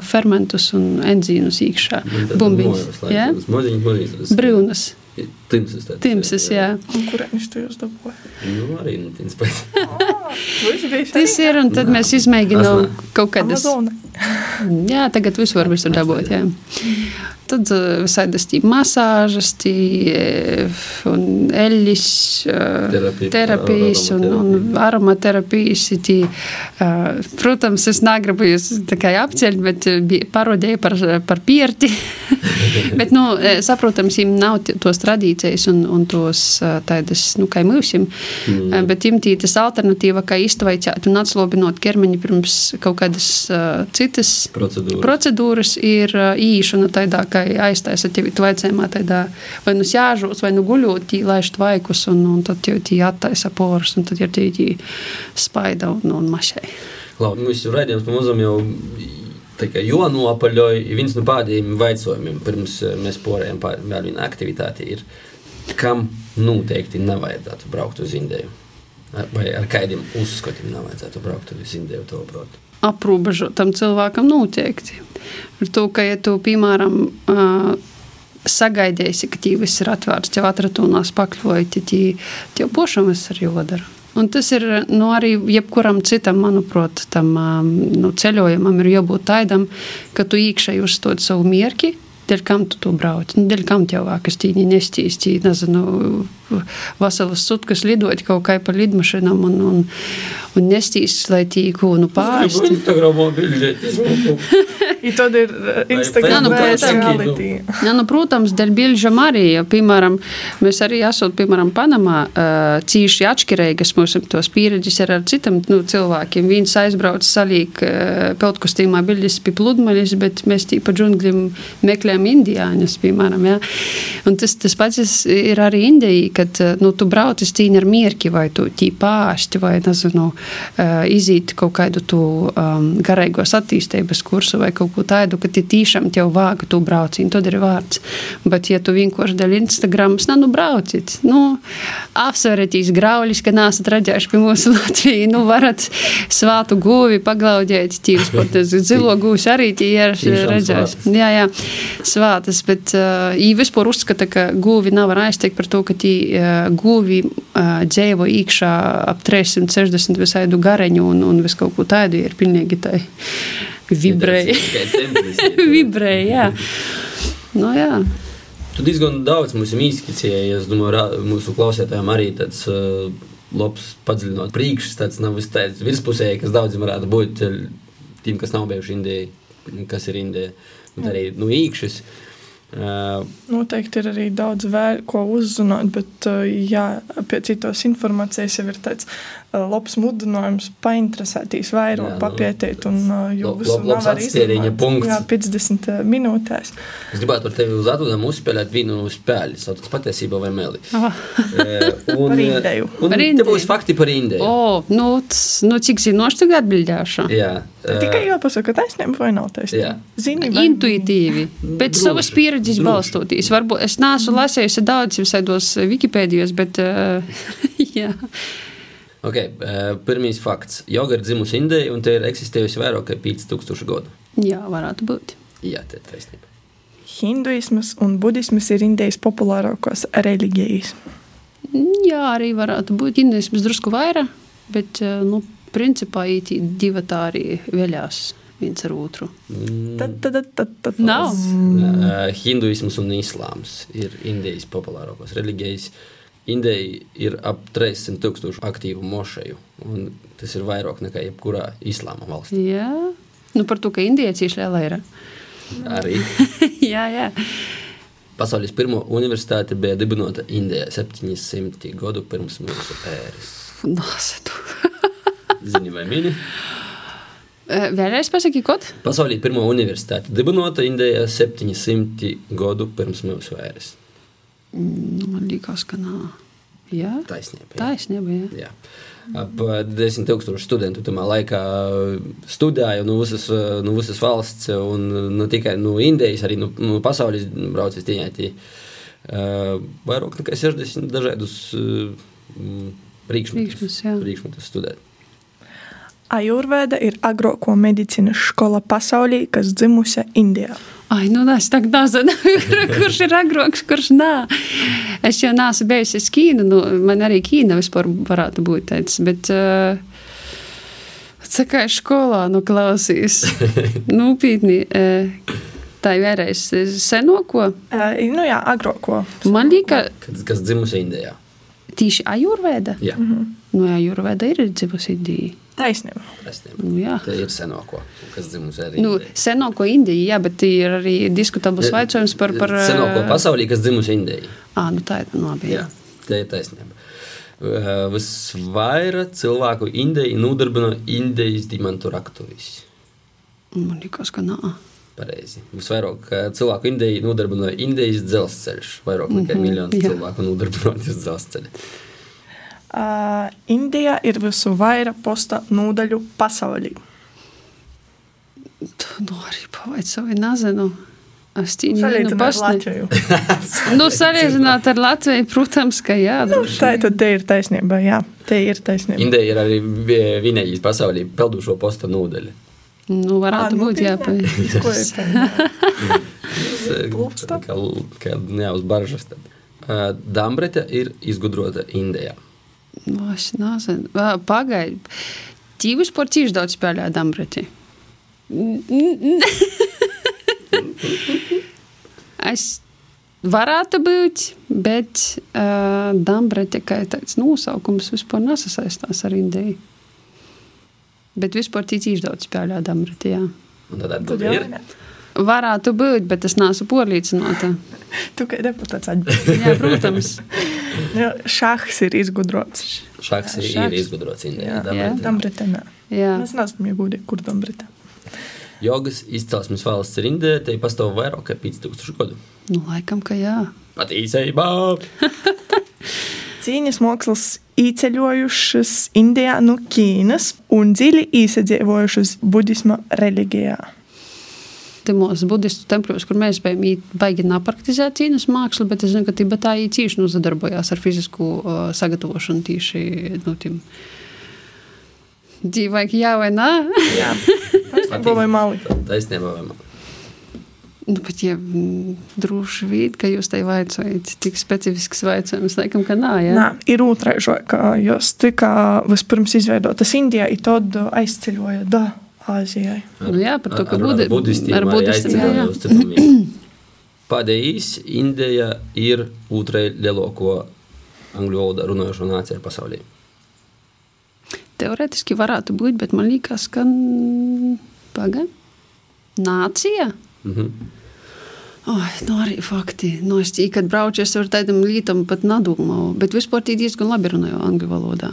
fermentus un enzīmus iekšā. Bumbiņus. Maziņas. Brūnas. Timsas. Timsas, jā. jā. Kur viņš to jūs dabūja? Nu, arī no Timsas. [LAUGHS] Tas ir, un tad mēs izmēģinām kaut kādas. Jā, tagad visu var visur dabūt, jā. Tad uh, visādas masāžas, un eļļas, uh, Terapija, terapijas un, un aromaterapijas. Tī, protams, es negribu jūs apceļt, bet bija parodēja par, par pierti. [LAUGHS] bet, nu, eh, saprotams, viņam nav tos tradīcijas un, un tos tādas, nu, kā mūsim. Mm. Bet viņam tī tas alternatīva, kā iztvaicāt un atslobinot ķermeni pirms kaut kādas citas Procedūras. procedūras ir īšana tādā, ka aiztaisa tevi tvaicējumā tādā vai nu sēžot, vai nu guļot, tī laišt vaikus, un, un tad jau tī attaisa porus, un tad ir tī, tī spaida un, un mašai. Lau, mūsu raidījums pamazām jau tā kā jonopaļoja. Viens no pēdējiem jautājumiem, pirms eh, mēs porējam pār vēl vienu aktivitāti, ir, kam noteikti nevajadzētu braukt uz Indiju? Vai ar kādiem uzskatiem nevajadzētu braukt uz Indiju? Aprobežotam cilvēkam noteikti. Ar to, ka, ja tu, piemēram, sagaidīsi, ka tī viss ir atvērts, tev atratunās pakļoji, tad tī- tev pašam viss ir jodara. Un tas ir nu, arī jebkuram citam, manuprāt, tam nu, ceļojumam ir jābūt tādam, ka tu iekšēji uzstādi savu mierki. Dēļ kam tu to brauc? Nu, dēļ kam tev vākas tīņi nestīs, tī, nezinu, vasaras sutkas lidot kaut kā pa lidmašinām un, un, un nestīs, lai tīku, nu, pārsti. Instagramā bildēties. [LAUGHS] I tad ir uh, Instagram reality. Jā, nu, protams, dēļ bilžam arī. Ja, piemēram, mēs arī esam, piemēram, Panamā uh, cīši atšķirīgas mums tos pieredzes ir ar citam nu, cilvēkiem. Viens aizbrauc salīk uh, peltkostīmā bildes pie pludmaļas, bet mēs tī pa džungļiem meklējam indiāņus, piemēram. Ja. Un tas, tas pats ir arī Indijā, kad nu, tu brauc uz cīņu ar mierki vai tu tī pāšti vai, nezinu, uh, izīt kaut kādu tu um, garīgos attīstības kursu vai kaut ko tādu, ka tie tiešām tev vāga tu brauciņu, tad ir vārds. Bet, ja tu vienkārši dēļ Instagrams, nā, nu brauciet, nu, apsveretīs grauļus, ka nāsat redzējuši pie mūsu [LAUGHS] Latviju, nu, varat svātu guvi paglaudēt, tīvs, [LAUGHS] pat tas zilo gūs arī tie ir redzējuši. Jā, jā, svātas, bet uh, ī vispār uzskata, ka guvi nav var aizteikt par to, ka tī uh, guvi uh, dzēvo īkšā ap 360 visaidu gareņu un, un vis kaut ko tādu ir pilnīgi tai vibrēja. vibrēja, [LAUGHS] jā. Nu, jā. Tu diezgan daudz mums izskicēji. Es domāju, mūsu klausītājiem arī tāds uh, labs padziļinot priekšstats, nav viss tāds virspusēji, kas daudziem varētu būt uh, tiem, kas nav bijuši Indijā, kas ir Indija. Bet arī nu, īkšķis. Uh, Noteikti ir arī daudz vēl ko uzzināt, bet uh, jā, pie citos informācijas jau ir tāds uh, labs mudinājums painteresēties vairāk, nu, papētīt un uh, jau visu lab- labs var atstieriņa izdomāt. punkts. Jā, 50 uh, minūtēs. es gribētu ar tevi uz atbildēm uzspēlēt vienu spēli, saucamā patiesībā vai meli. Ah. Uh, un, Par Indiju. Un Par te Indiju. būs fakti par Indiju. O, nu, tas, nu cik zinoši tagad atbildēšu? Jā, Tikai uh, jāpasaka, taisnība vai nav Jā. taisnība. Zini, vai Intuitīvi, pēc Droši, savas pieredzes droši. balstoties. Varbūt es neesmu lasījusi daudz visādos Wikipēdijos, bet uh, [LAUGHS] jā. okay, pirmīs fakts. Joga ir dzimusi Indijā un te ir eksistējusi vairāk kā 5000 gadu. jā, varētu būt. Jā, tā ir taisnība. Hinduisms un budisms ir Indijas populārākās reliģijas. Jā, arī varētu būt indēsmas drusku vairāk, bet, nu, principā īti divi tā arī veļās viens ar otru. Tad, tad, tad, tad, tad. Nav. Uh, hinduisms un islāms ir Indijas populārākās reliģijas. Indija ir ap 300 tūkstošu aktīvu mošeju, un tas ir vairāk nekā jebkurā islāma valstī. Jā, nu par to, ka indieši liela ir. Arī [LAUGHS] jā, jā. pasaules pirmā universitāte bija dibināta Indijā 700 gadu pirms mūsu ēras. Nāsatu. [LAUGHS] Zini, vai mini? Eh, Vēlreiz pasaki, kod? Pasaulē pirmā universitāte dibināta Indijā 700 gadu pirms mūsu ēras. Nu, man liekas, ka nav. Jā, Taisnība. jā. taisnība, jā. Jā. Ap eh, 10,000 studentu tajā laikā studēja no visas, eh, no visas valsts, un ne tikai no Indijas, arī no, no pasaules braucis tieņētī. Uh, vairāk nekā 60 dažādus Priekšmetus, priekšmetus studēt. Ajurvēda ir agrāko medicīnas skola pasaulī, kas dzimusi Indijā. Ai, nu, es tā nezinu, kurš ir agrāks, kurš nē. Es jau neesmu bijusi uz Ķīnu, nu, man arī Ķīna vispār varētu būt tāds. Bet, uh, kā skolā nu, klausīs, [LAUGHS] nopietni. Uh, Tā ir vēlreiz senoko. Uh, nu jā, agrāko. Man liekas, Kas, kas dzimusi Indijā. tīši ajurvēda. Jā, Nu, ajurvēda ir dzimusi Indija. Taisnība. taisnība. Nu, jā. Tā ir senoko, kas dzimusi arī. Nu, senoko Indiju, jā, bet ir arī diskutabls jautājums par. par senoko ā, pasaulī, kas dzimusi Indijā. Ā, nu tā ir nu, labi. Jā, tā ir taisnība. Uh, Visvairāk cilvēku Indijā nodarbina Indijas diamantu raktuvis. Man liekas, ka nā. Pareizi. Visvairāk uh, cilvēku Indijā nodarbina Indijas dzelzceļš. Vairāk nekā mm -hmm, miljonu jā. cilvēku nodarbināti [LAUGHS] uz dzelzceļa. Uh, Indija ir visu vairāk posta nodaļu pasaulī. Tu nu arī pavaicāji, nezinu. Es vienu Salīdzinot ar. Latviju. Nu, salīdzināt ar Latviju, protams, ka jā. droši Tā tad te ir taisnība. Jā, te ir taisnība. Indija ir arī vi- vienīgais pasaulī peldušo posta nodaļa. Nu, varētu Ā, nu, būt, jā. Tas, [LAUGHS] Plūksta. Kā, kā jā, uz baržas. Tad. Dambrete ir izgudrota Indijā. Pagaidi. Tīvus par cīši daudz spēlē Dambreti. Es varētu būt, bet uh, Dambrete kā tāds nosaukums vispār nesasaistās ar Indiju. Bet vispār cīši daudz spēlē Dambreti, jā. Un tad Tad Varētu būt, bet es neesmu pārliecināta. Tu kā deputāts atbildēji. [LAUGHS] Jā, protams. Šahs ir izgudrots. Šāds ir, Šahs. ir izgudrots Indijā. Jā. Jā. Es nezinu, ja gudīgi, kur tam Britānijā. Jogas izcelsmes valsts ir Indija, te pastāv vairāk kā 5000 gadu. Nu, laikam, ka jā. Pat īsējībā! [LAUGHS] Cīņas mākslas īceļojušas Indijā no Ķīnas un dziļi īsadzīvojušas budisma reliģijā. Temos budistu tempļos, kur mēs bijām, baigi napraktizēt cīņas mākslu, bet es zinu, ka Tibetā viņi cīši nu zadarbojās ar fizisku uh, sagatavošanu tīši, nu, tim. Dzīvāk jā vai nā? Jā, [LAUGHS] tas vai mali. Taisnība vai man? Nu, bet, ja mm, droši vien, ka jūs tai vaicājat, tik specifisks vaicājums, laikam, ka nā, jā. Nā, ir otraiz, ka jos tika vispirms izveidotas Indijā, un tad aizceļoja da Āzijai. Nu, jā, par to, ka budi- ar budistiem, ar budistiem, jā, jā. uz citām vietām. [CLEARS THROAT] Pēdējais Indija ir otrai lielāko angļu valodā runājošo nāciju pasaulī. Teorētiski varētu būt, bet man liekas, ka pagaidi. Nācija? Mhm. Ai, nu arī fakti. Nu, es tikai, kad braucu, es ar tādam lietam pat nedomāju. Bet vispār tie diezgan labi runāju angļu valodā.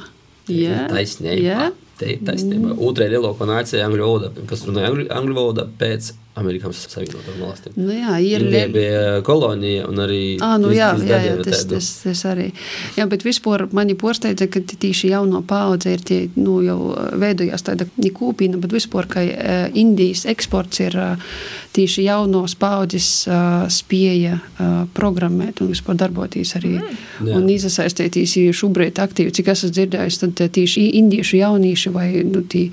Jā, Taisnība. Te ir taisnība. Otrai lielākā nācija angļu valodā, kas runāja angļu, angļu valodā pēc Amerikas Savienotām valstīm. nu, jā ir Indija bija kolonija un arī. Ah, nu jā, jā, jā tas, tas, tas arī. Jā, bet vispār mani pārsteidza, ka tieši jauno paudze ir tie, nu, jau veidojās tāda kūpina, bet vispār, ka Indijas eksports ir tieši jaunos paudzes spēja programmēt un vispār darboties arī Jā. un iesaistīties šobrīd aktīvi. Cik es esmu dzirdējis, tad tieši indiešu jaunieši vai, nu, tī,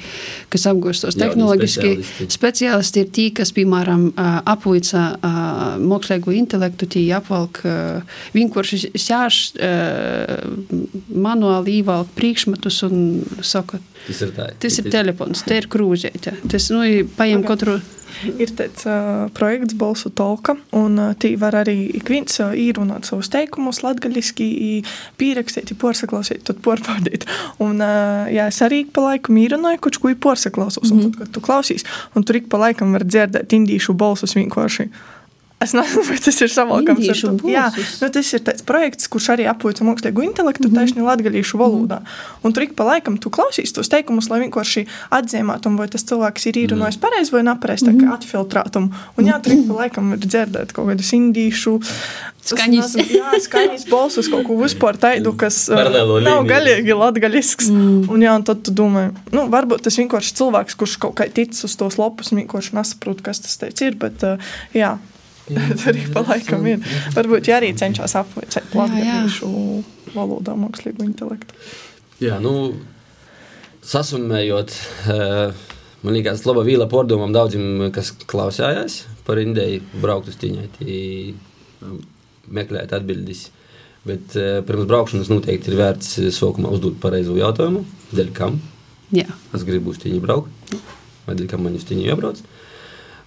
kas apgūstos tehnoloģiski speciālisti. speciālisti ir tie, kas, piemēram, apveica mākslīgo intelektu, tie apvalk vienkārši sēž manuāli ievalk priekšmetus un saka, Tas ir tā. tas ir telefons, te ir krūzēta. Tas, nu, paņem katru. [LAUGHS] Ir tāds uh, projekts, Bolsu Tolka, un uh, tī var arī ik viens uh, īrunāt savus teikumus latgaļiski, pierakstīt, porsaklausīt, tad porpaudīt. Un, uh, jā, es arī ik pa laikam īrunāju, kurš ko ir porsaklausos, un tad, kad tu klausīs, un tur ik pa laikam var dzirdēt indīšu balsus vienkārši. Es nezinu, vai tas ir savākams. ar. Jā, nu, tas ir tāds projekts, kurš arī apveica mākslīgo intelektu, mm -hmm. taisni latgaļīšu valodā. Un tur ik pa laikam tu klausīs tos teikumus, lai vienkārši atzīmētum, vai tas cilvēks ir īrunājis pareizi vai nepareizi, tā kā atfiltrētum. Un jā, tur ik pa laikam ir dzirdēt kaut kādas indīšu. Skaņas. nezinu, Jā, skaņas balsus, kaut ko vispār tādu, kas uh, [LAUGHS] Paralēlo nav līniju. gaļīgi latgaļisks. Mm. Un jā, un tad tu domā, nu, varbūt tas vienkārši cilvēks, kurš kaut kā tic uz tos lopus, vienkārši nesaprot, kas tas teicis ir, bet uh, jā. [LAUGHS] Tur arī pa laikam ir. Varbūt jā, arī cenšas jā. latviešu valodā mākslīgo intelektu. Jā, nu, sasumējot, eh, man liekas, laba vīla pordomam daudziem, kas klausījās par Indiju, braukt uz tīņai, meklēt atbildes. Bet eh, pirms braukšanas noteikti ir vērts eh, sākumā uzdot pareizo jautājumu, dēļ kam Jā, es gribu uz tīņu braukt, vai dēļ kam man uz tīņu jābrauc.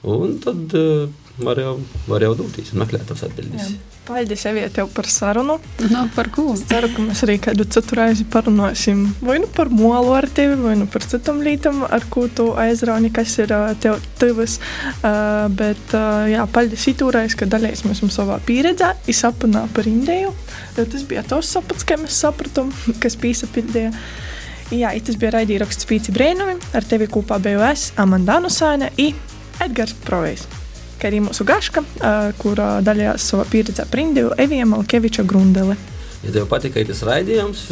Un tad uh, var jau, var jau doties un meklēt tās atbildes. Jā. Paldies, Evija, tev par sarunu. No, par ko? Es ceru, ka mēs arī kādu citu reizi parunāsim vai nu par molu ar tevi, vai nu par citām lietām, ar ko tu aizrauni, kas ir tev tuvas. Uh, bet, uh, jā, paldies itūrais, ka dalīsimies mums savā pieredzē, izsapnā par Indiju. Tas bija tos sapats, kā mēs sapratām, kas pīsapildīja. Jā, tas bija raidījums Pīci Brēnumi. Ar tevi kopā biju es, Amanda Nusāne un Edgars Provejs kā arī mūsu gaška, kur daļās savā pieredzē par Indiju, Evija Malkeviča Grundele. Ja tev patika tas raidījums,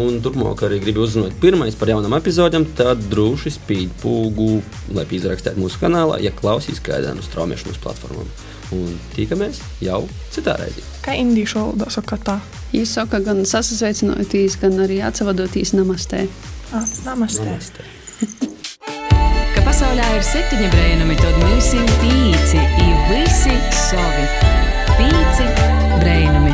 un turpmāk arī gribi uzzināt pirmais par jaunām epizodēm, tad droši spīd pūgu, lai izrakstītu mūsu kanālā, ja klausīs kādā no straumēšanas platformām. Un tikamies jau citā raidījumā. Kā indīšu valodā saka tā? Jūs saka gan sasveicinoties, gan arī atsavadoties namastē. Ah, namastē. Namaste. [LAUGHS] pasaulē ir septiņi brēna metodi, mums nu ir pīci, ir visi savi. Pīci brēna metodi.